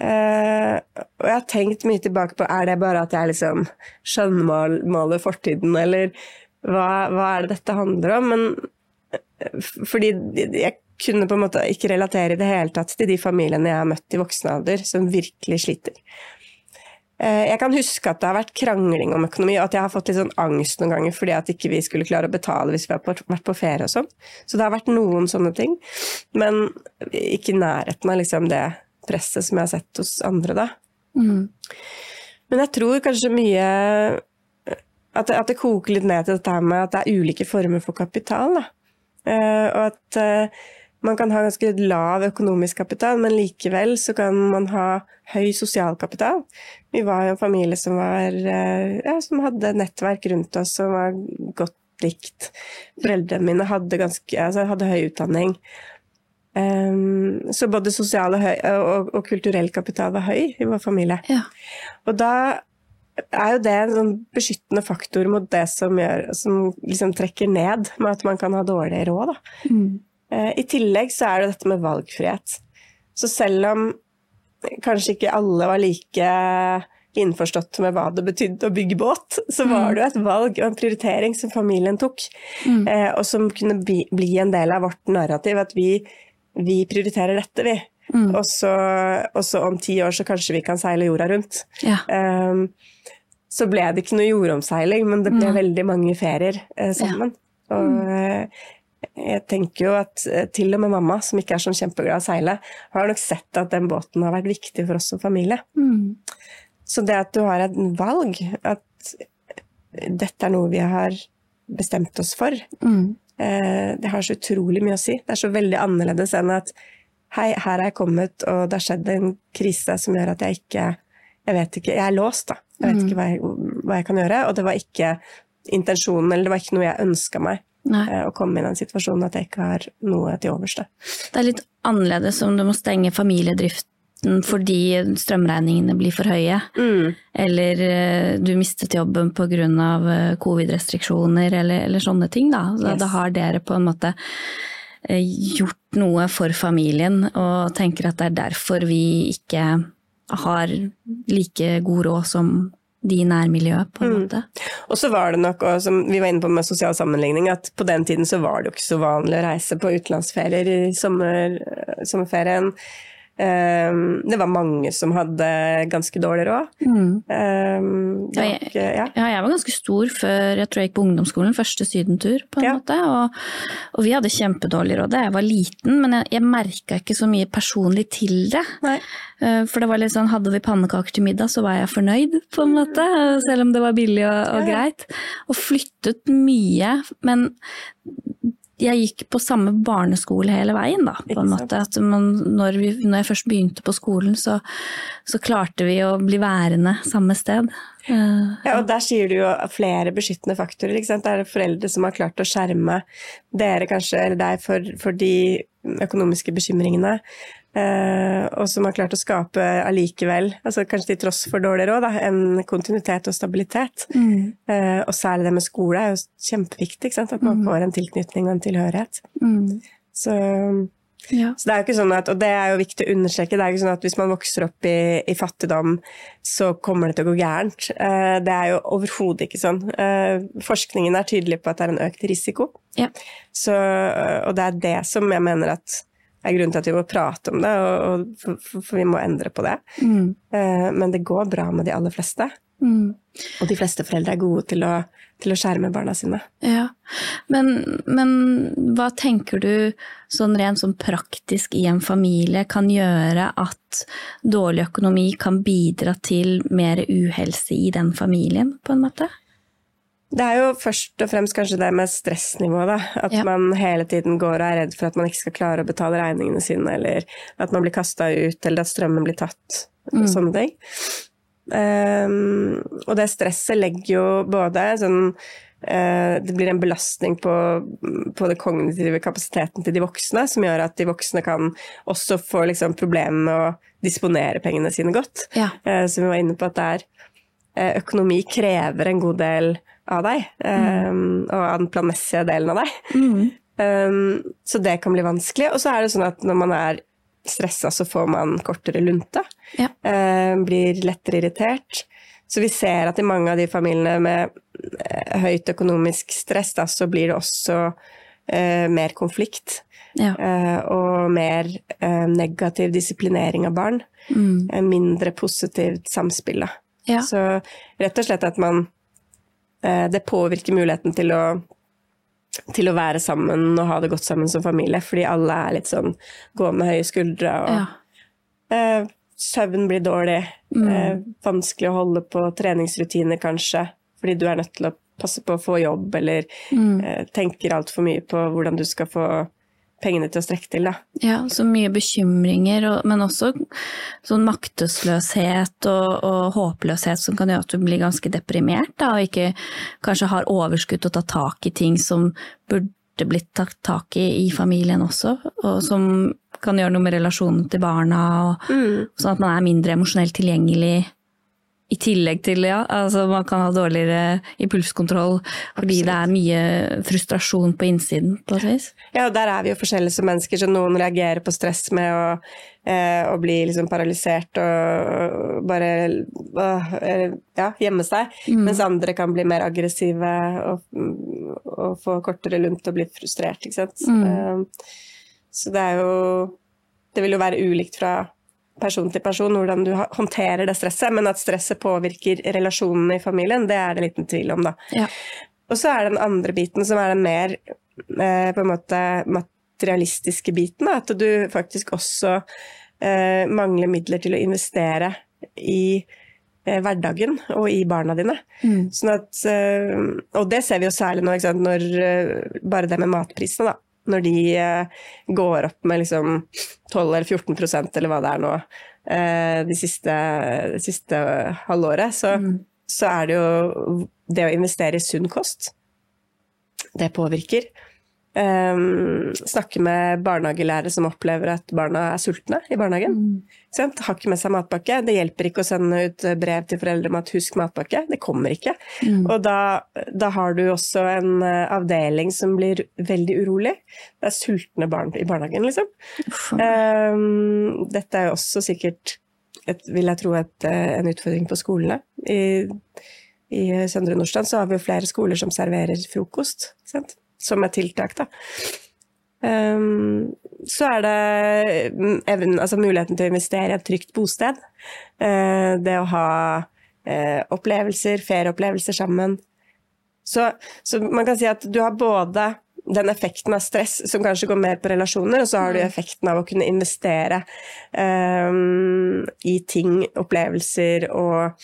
Og jeg har tenkt mye tilbake på er det bare at jeg liksom skjønnmaler fortiden, eller hva, hva er det dette handler om? Men fordi jeg kunne på en måte ikke relatere i det hele tatt til de familiene jeg har møtt i voksen alder som virkelig sliter. Eh, jeg kan huske at det har vært krangling om økonomi, og at jeg har fått litt sånn angst noen ganger fordi at ikke vi skulle klare å betale hvis vi har vært på ferie og sånn. Så det har vært noen sånne ting, men ikke i nærheten av liksom det presset som jeg har sett hos andre, da. Mm. Men jeg tror kanskje mye at det, at det, koker litt ned til dette her med at det er ulike former for kapital, da. Uh, og at uh, man kan ha ganske lav økonomisk kapital, men likevel så kan man ha høy sosial kapital. Vi var jo en familie som, var, eh, ja, som hadde nettverk rundt oss som var godt likt. Foreldrene mine hadde, ganske, altså hadde høy utdanning. Um, så både sosial og, høy, og, og, kulturell kapital var høy i vår familie. Ja. Og da er jo det en sånn beskyttende faktor mot det som, gjør, som liksom trekker ned med at man kan ha dårlig råd. Mm. Uh, I tillegg så er det dette med valgfrihet. Så selv om kanskje ikke alle var like innforstått med hva det betydde å bygge båt, så var mm. det jo et valg og en prioritering som familien tok, mm. uh, og som kunne bli, en del av vårt narrativ. At vi, vi prioriterer dette, vi. Mm. Og, så, og, så, om ti år så kanskje vi kan seile jorda rundt. Ja. Um, så ble det ikke noe jordomseiling, men det ble veldig mange ferier uh, sammen. Ja. Og uh, jeg tenker jo at eh, til og med mamma, som ikke er sånn kjempeglad i å seile, har nok sett at den båten har vært viktig for oss som familie. Mm. Så det at du har et valg, at dette er noe vi har bestemt oss for, mm. Eh, det har så utrolig mye å si. Det er så veldig annerledes enn at hei, her er jeg kommet, og det har skjedd en krise som gjør at jeg ikke Jeg vet ikke, jeg er låst, da. Jeg vet mm. ikke hva jeg, hva jeg kan gjøre. Og det var ikke intensjonen, eller det var ikke noe jeg ønska meg. Nei. Eh, å komme i den situasjonen at jeg ikke har noe til overs. Det er litt annerledes om du må stenge familiedriften fordi strømregningene blir for høye, mm. eller eh, du mistet jobben pga. Eh, covid-restriksjoner eller, eller, sånne ting. Da. Så yes. da har dere på en måte gjort noe for familien og tenker at det er derfor vi ikke har like god råd som de i nærmiljøet, på en mm. måte. Og så var det nok, og som vi var inne på med sosial sammenligning, at på den tiden så var det jo ikke så vanlig å reise på utenlandsferier i sommer, sommerferien. Um, det var mange som hadde ganske dårlig råd. Mm. Um, ja, jeg, ja. ja, jeg, var ganske stor før jeg tror jeg gikk på ungdomsskolen, første sydentur, på en ja. måte. Og, og, vi hadde kjempedårlig råd da jeg var liten, men jeg, jeg merka ikke så mye personlig til det. Nei. for det var litt sånn, hadde vi pannekaker til middag, så var jeg fornøyd, på en måte. Selv om det var billig og, og greit. Og flyttet mye, men jeg gikk på samme barneskole hele veien, da, på en måte. At man, når, vi, når, jeg først begynte på skolen, så, så, klarte vi å bli værende samme sted. Ja, og der sier du jo flere beskyttende faktorer. Ikke sant? Det er foreldre som har klart å skjerme dere kanskje, eller deg for, for de økonomiske bekymringene. Eh, og som har klart å skape allikevel, altså kanskje til tross for dårlig råd, en kontinuitet og stabilitet. Mm. Eh, og særlig det med skole er jo kjempeviktig, at man får en tilknytning og en tilhørighet. Mm. Så, Ja. så det er jo ikke sånn at, og det er jo viktig å understreke, det er jo ikke sånn at hvis man vokser opp i, i fattigdom, så kommer det til å gå gærent. Eh, det er jo overhodet ikke sånn. Eh, forskningen er tydelig på at det er en økt risiko. Ja. Så, og det er det som jeg mener at er grunnen til at vi må prate om det, og, og, for, for, vi må endre på det. Mm. Eh, men det går bra med de aller fleste. Mm. Og de fleste foreldre er gode til å, til å skjerme barna sine. Ja, men, men hva tenker du sånn rent sånn praktisk i en familie kan gjøre at dårlig økonomi kan bidra til mer uhelse i den familien, på en måte? Det er jo først og fremst kanskje det med stressnivået, da. At Ja. man hele tiden går og er redd for at man ikke skal klare å betale regningene sine, eller at man blir kasta ut, eller at strømmen blir tatt, og sånne ting. Um, og det stresset legger jo både sånn uh, det blir en belastning på, på den kognitive kapasiteten til de voksne, som gjør at de voksne kan også få liksom, problemer med å disponere pengene sine godt. Ja. Uh, som vi var inne på at det er eh, Økonomi krever en god del av deg, um, og av den planmessige delen av deg. Mm. Um, så det kan bli vanskelig. Og så er det sånn at når man er stressa, så får man kortere lunte. Ja. eh, blir lettere irritert. Så vi ser at i mange av de familiene med eh, høyt økonomisk stress, da, så blir det også uh, mer konflikt. Ja. eh, og mer negativ disiplinering av barn. Mm. mindre positivt samspill. Da. Ja. Så rett og slett at man Det påvirker muligheten til å til å være sammen og ha det godt sammen som familie, fordi alle er litt sånn gå med høye skuldre og ja. eh, Søvn blir dårlig. Mm. Eh, vanskelig å holde på treningsrutiner, kanskje, fordi du er nødt til å passe på å få jobb, eller Mm. eh, tenker altfor mye på hvordan du skal få pengene til å strekke til. Da. Ja, så mye bekymringer, men også sånn maktesløshet og, og håpløshet som kan gjøre at du blir ganske deprimert, da, og ikke kanskje har overskudd til å ta tak i ting som burde blitt tatt tak i i familien også, og som kan gjøre noe med relasjonen til barna, og, sånn at man er mindre emosjonelt tilgjengelig. I tillegg til, ja, altså man kan ha dårligere impulskontroll fordi det er mye frustrasjon på innsiden, på et vis. Ja, og der er vi jo forskjellige som mennesker, så noen reagerer på stress med å, eh, å bli liksom paralysert og bare eh, ja, gjemme seg, mens andre kan bli mer aggressive og, og få kortere lunt og bli frustrert, ikke sant. Eh, så det er jo Det vil jo være ulikt fra person til person hvordan du håndterer det stresset, men at stresset påvirker relasjonene i familien, det er det liten tvil om, da. Ja. Og så er det den andre biten som er den mer eh, på en måte materialistiske biten. Da, at du faktisk også eh, mangler midler til å investere i eh, hverdagen og i barna dine. Mm. Sånn at, eh, og det ser vi jo særlig nå, når eh, bare det med matprisene, da. Når de eh, går opp med liksom 12 eller 14 prosent, eller hva det er nå, eh, de siste, de siste halvåret, så, så er det jo det å investere i sunn kost. Det påvirker. Um, snakke med barnehagelærere som opplever at barna er sultne i barnehagen. Mm. Har ikke med seg matpakke. Det hjelper ikke å sende ut brev til foreldre om at 'husk matpakke'. Det kommer ikke. Og da, da har du også en eh, avdeling som blir veldig urolig. Det er sultne barn i barnehagen, liksom. Um, dette er jo også sikkert, et, vil jeg tro, et, eh, en utfordring på skolene. I, I Søndre Nordstrand så har vi jo flere skoler som serverer frokost, sant? Som et tiltak. Da. Um, så er det mm, evnen, altså muligheten til å investere i et trygt bosted. Uh, det å ha uh, opplevelser, ferieopplevelser sammen. Så, så man kan si at du har både den effekten av stress som kanskje går mer på relasjoner, og så har du effekten av å kunne investere um, i ting, opplevelser og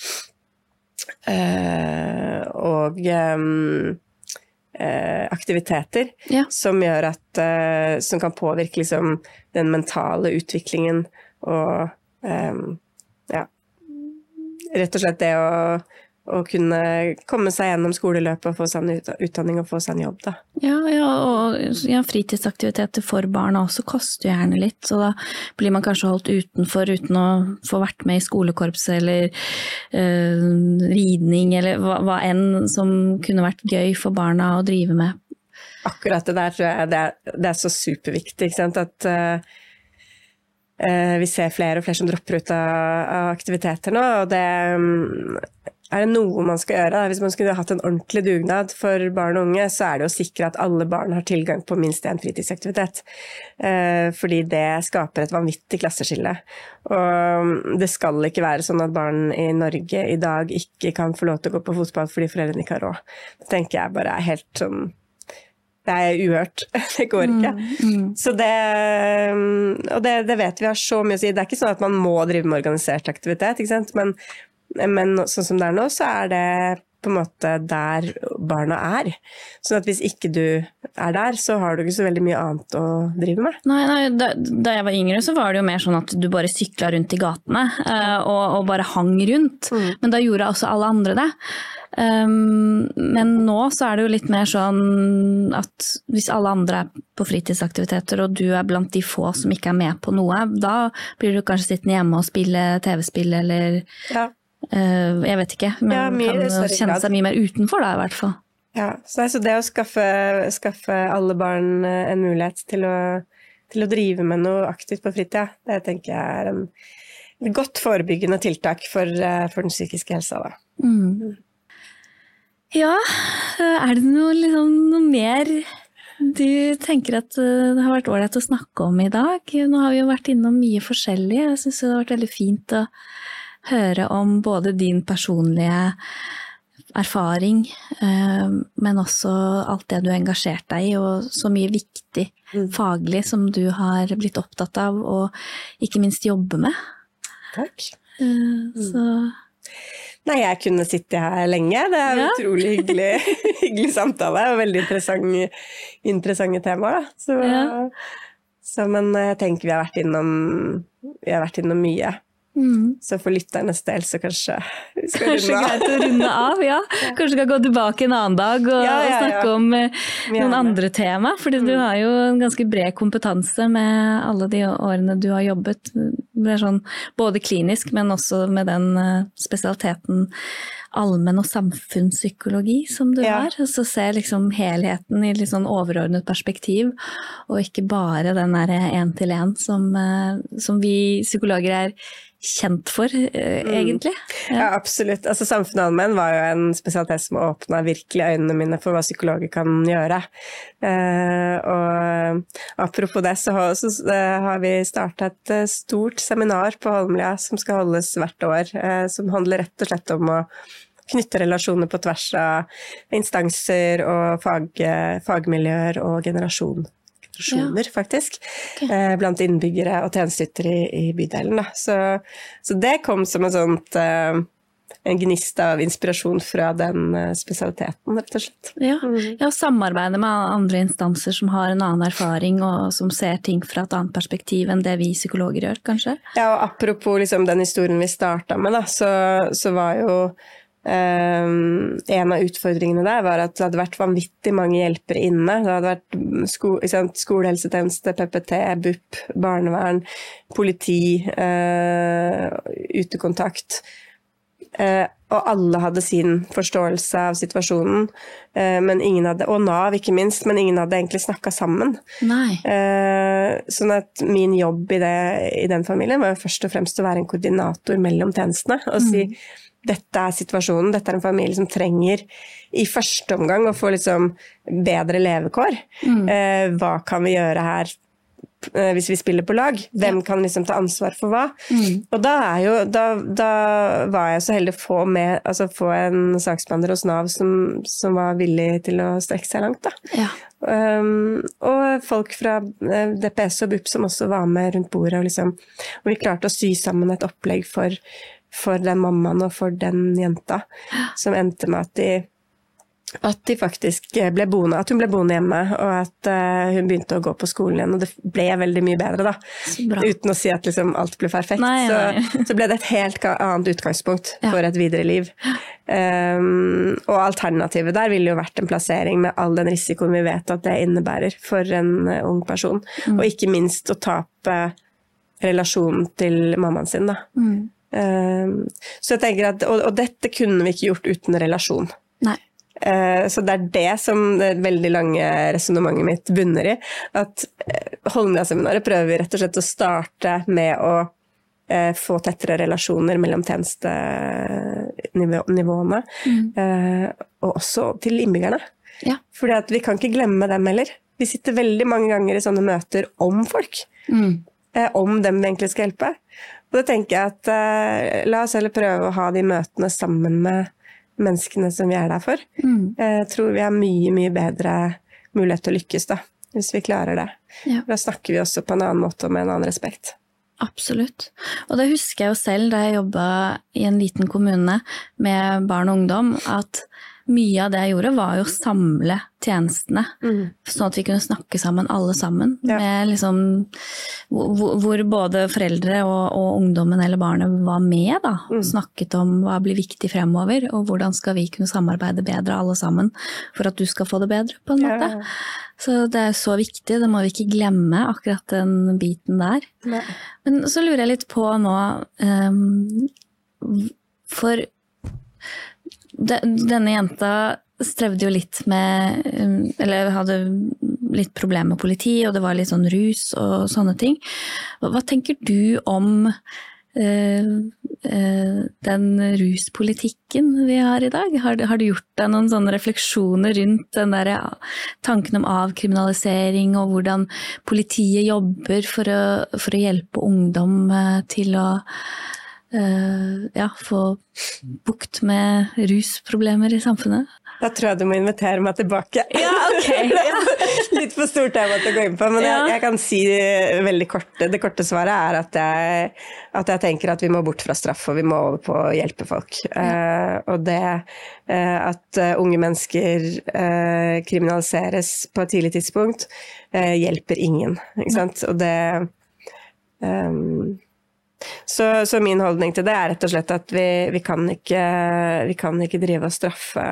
uh, og um, aktiviteter Ja. som at eh, som kan påvirke liksom den mentale utviklingen og em, ja rett og slett det å å kunne komme seg gjennom skoleløpet og få seg en utdanning og få seg en jobb. Da. Ja, ja og ja, fritidsaktiviteter for barna også koster gjerne litt, så da blir man kanskje holdt utenfor uten å få vært med i skolekorpset eller øh, ridning eller hva, hva, enn som kunne vært gøy for barna å drive med. Akkurat det der tror jeg det er, det er så superviktig. Ikke sant? At øh, vi ser flere og flere som dropper ut av, aktiviteter nå. og det er det noe man skal gjøre, hvis man skulle hatt en ordentlig dugnad for barn og unge, så er det å sikre at alle barn har tilgang på minst én fritidsaktivitet. Eh, fordi det skaper et vanvittig klasseskille. Og det skal ikke være sånn at barn i Norge i dag ikke kan få lov til å gå på fotball fordi foreldrene ikke har råd. Det tenker jeg bare er helt sånn det er uhørt. (laughs) Det går ikke. Mm, mm. Så det, og det, det, vet vi har så mye å si. Det er ikke sånn at man må drive med organisert aktivitet, men men sånn som det er nå, så er det på en måte der barna er. Sånn at hvis ikke du er der, så har du ikke så veldig mye annet å drive med. Nei, nei da, da, jeg var yngre, så var det jo mer sånn at du bare sykla rundt i gatene uh, og, og, bare hang rundt. Mm. Men da gjorde også alle andre det. Um, men nå så er det jo litt mer sånn at hvis alle andre er på fritidsaktiviteter, og du er blant de få som ikke er med på noe, da blir du kanskje sittende hjemme og spille TV-spill eller ja. Uh, jeg vet ikke, men ja, mye, kan kjenne seg mye mer utenfor da, i hvert fall. Ja, så altså det å skaffe, skaffe, alle barn eh, en mulighet til å, til å, drive med noe aktivt på fritida, det tenker jeg er en, et godt forebyggende tiltak for, eh, for den psykiske helsa. Da. Mm. Ja, er det noe, liksom, noe mer du tenker at det har vært ålreit å snakke om i dag? Nå har vi jo vært innom mye forskjellig. Jeg syns det har vært veldig fint å høre om både din personlige erfaring, eh, men også alt det du har engasjert deg i, og så mye viktig mm. faglig som du har blitt opptatt av, og ikke minst jobbe med. Takk. Eh, mm. Så Nei, jeg kunne sitte her lenge. Det er ja. utrolig hyggelig, (laughs) hyggelig, samtale og veldig interessante temaer. Så, ja. så, men jeg tenker vi har vært innom, vi har vært innom mye. Mm. Så for lytternes del så kanskje vi skal runde av. Kanskje greit å runde av, ja. Kanskje vi skal gå tilbake en annen dag og, ja, ja, snakke om uh, noen andre tema. Fordi mm. du har jo en ganske bred kompetanse med alle de årene du har jobbet. Sånn, både klinisk, men også med den uh, spesialiteten allmenn- og samfunnspsykologi som du har. Så se liksom helheten i litt sånn overordnet perspektiv, og ikke bare den der én-til-én som, uh, som vi psykologer er kjent for, eh, mm. egentlig. Ja. ja, absolutt. Altså, Samfunnet og allmenn var jo en spesialitet som åpna virkelig øynene mine for hva psykologer kan gjøre. Eh, og apropos det, så har, så eh, har vi starta et stort seminar på Holmlia som skal holdes hvert år, som handler rett og slett om å knytte relasjoner på tvers av instanser og fag, fagmiljøer og generasjon demonstrasjoner, ja. faktisk. Okay. Eh, blant innbyggere og tjenesteytere i, i, bydelen. Så, så, det kom som en sånt eh, en gnist av inspirasjon fra den eh, spesialiteten, rett og slett. Ja, mm. ja samarbeide med andre instanser som har en annen erfaring og som ser ting fra et annet perspektiv enn det vi psykologer gjør, kanskje? Ja, og apropos liksom, den historien vi starta med, da, så, så var jo en av utfordringene der var at det hadde vært vanvittig mange hjelpere inne. Det hadde vært sko skolehelsetjeneste, PPT, BUP, barnevern, politi, uh, utekontakt. Uh, og alle hadde sin forståelse av situasjonen, men ingen hadde, og Nav ikke minst, men ingen hadde egentlig snakka sammen. sånn at min jobb i, det, i, den familien var jo først og fremst å være en koordinator mellom tjenestene. og mm. Dette er situasjonen, dette er en familie som trenger i første omgang å få liksom bedre levekår. Mm. Eh, hva kan vi gjøre her eh, hvis vi spiller på lag? Hvem kan liksom ta ansvar for hva? Mm. Og da, jo, da, da, var jeg så heldig å få, med, altså få en saksbehandler hos Nav som, som, var villig til å strekke seg langt. Ja. Um, og folk fra eh, DPS og BUP som også var med rundt bordet. Og, liksom, og vi klarte å sy sammen et opplegg for for den mammaen og for den jenta, som endte med at de at de faktisk ble boende, at hun ble boende hjemme, og at uh, hun begynte å gå på skolen igjen. Og det ble veldig mye bedre, da. Uten å si at liksom, alt ble perfekt. Nei, nei. Så, (laughs) så, ble det et helt annet utgangspunkt ja. for et videre liv. Um, og alternativet der ville jo vært en plassering med all den risikoen vi vet at det innebærer for en uh, ung person. Mm. Og ikke minst å tape relasjonen til mammaen sin, da. Mm. Um, så jeg tenker at, og, og, dette kunne vi ikke gjort uten relasjon. Nei. Uh, så det er det som det veldig lange resonnementet mitt bunner i. At uh, Holmlia-seminaret prøver vi rett og slett å starte med å uh, få tettere relasjoner mellom tjenestenivåene. Mm. og også til innbyggerne. Ja. Fordi vi kan ikke glemme dem heller. Vi sitter veldig mange ganger i sånne møter om folk. Mm. om dem vi egentlig skal hjelpe. Og da tenker jeg at uh, la oss heller prøve å ha de møtene sammen med menneskene som vi er der for. Mm. Jeg tror vi har mye, mye bedre mulighet til å lykkes, da. Hvis vi klarer det. Ja. Da snakker vi også på en annen måte og med en annen respekt. Absolutt. Og det husker jeg jo selv da jeg jobba i en liten kommune med barn og ungdom, at mye av det jeg gjorde, var jo å samle tjenestene. Mm. Sånn at vi kunne snakke sammen, alle sammen. Ja. Liksom, hvor, hvor, både foreldre og, og, ungdommen eller barnet var med. Da, mm. Snakket om hva blir viktig fremover, og hvordan skal vi kunne samarbeide bedre alle sammen for at du skal få det bedre, på en måte. Ja. Så det er så viktig, det må vi ikke glemme, akkurat den biten der. Ne. Men så lurer jeg litt på nå um, For denne jenta strevde jo litt med um, Eller hadde litt problemer med politi, og det var litt sånn rus og sånne ting. Hva tenker du om uh, uh, den ruspolitikken vi har i dag? Har, har, du gjort deg noen sånne refleksjoner rundt den der tanken om avkriminalisering, og hvordan politiet jobber for å, for å hjelpe ungdom uh, til å ja, få bukt med rusproblemer i samfunnet? Da tror jeg du må invitere meg tilbake. Ja, ok. (laughs) Ja. Litt for stort tema til å gå inn på, men ja. jeg, jeg, kan si veldig kort Det korte svaret er at jeg, at jeg, tenker at vi må bort fra straff, og vi må over på å hjelpe folk. Uh, og det uh, at unge mennesker uh, kriminaliseres på et tidlig tidspunkt, hjelper ingen. Ikke sant? Og det um, så, så, min holdning til det er rett og slett at vi, vi, kan, ikke, vi kan, ikke, drive og straffe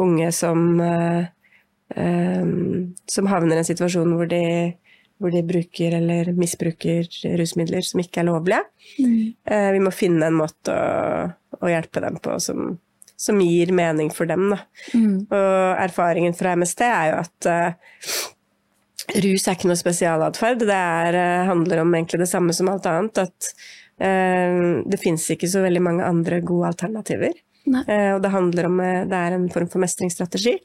unge som, um, som havner i en situasjon hvor de, hvor de, bruker eller misbruker rusmidler som ikke er lovlige. Mm. Uh, vi må finne en måte å, å hjelpe dem på som, som, gir mening for dem. Mm. Og erfaringen fra MST er jo at uh, Rus er ikke noe spesialatferd. Det er, eh, handler om egentlig det samme som alt annet. At eh, det fins ikke så veldig mange andre gode alternativer. Eh, og det handler om det er en form for mestringsstrategi.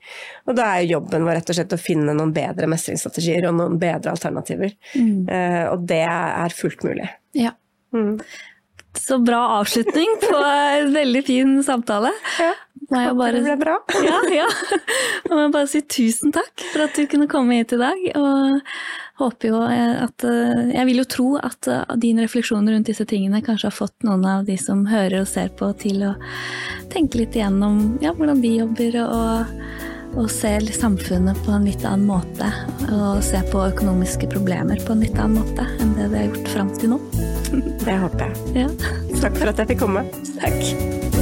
Og da er jobben vår rett og slett å finne noen bedre mestringsstrategier og noen bedre alternativer. Mm. Eh, og det er fullt mulig. Ja. Mm. Så bra avslutning på en veldig fin samtale. Ja. Bare, det ble bra. (laughs) Ja, ja. Jeg må bare si tusen takk for at du kunne komme hit i dag. Og håper jo at Jeg vil jo tro at din refleksjon rundt disse tingene kanskje har fått noen av de som hører og ser på, til å tenke litt igjennom ja, hvordan de jobber, og, og ser samfunnet på en litt annen måte. Og se på økonomiske problemer på en litt annen måte enn det de har gjort fram til nå. (laughs) Det håper jeg. Ja. Takk for at jeg fikk komme. Takk.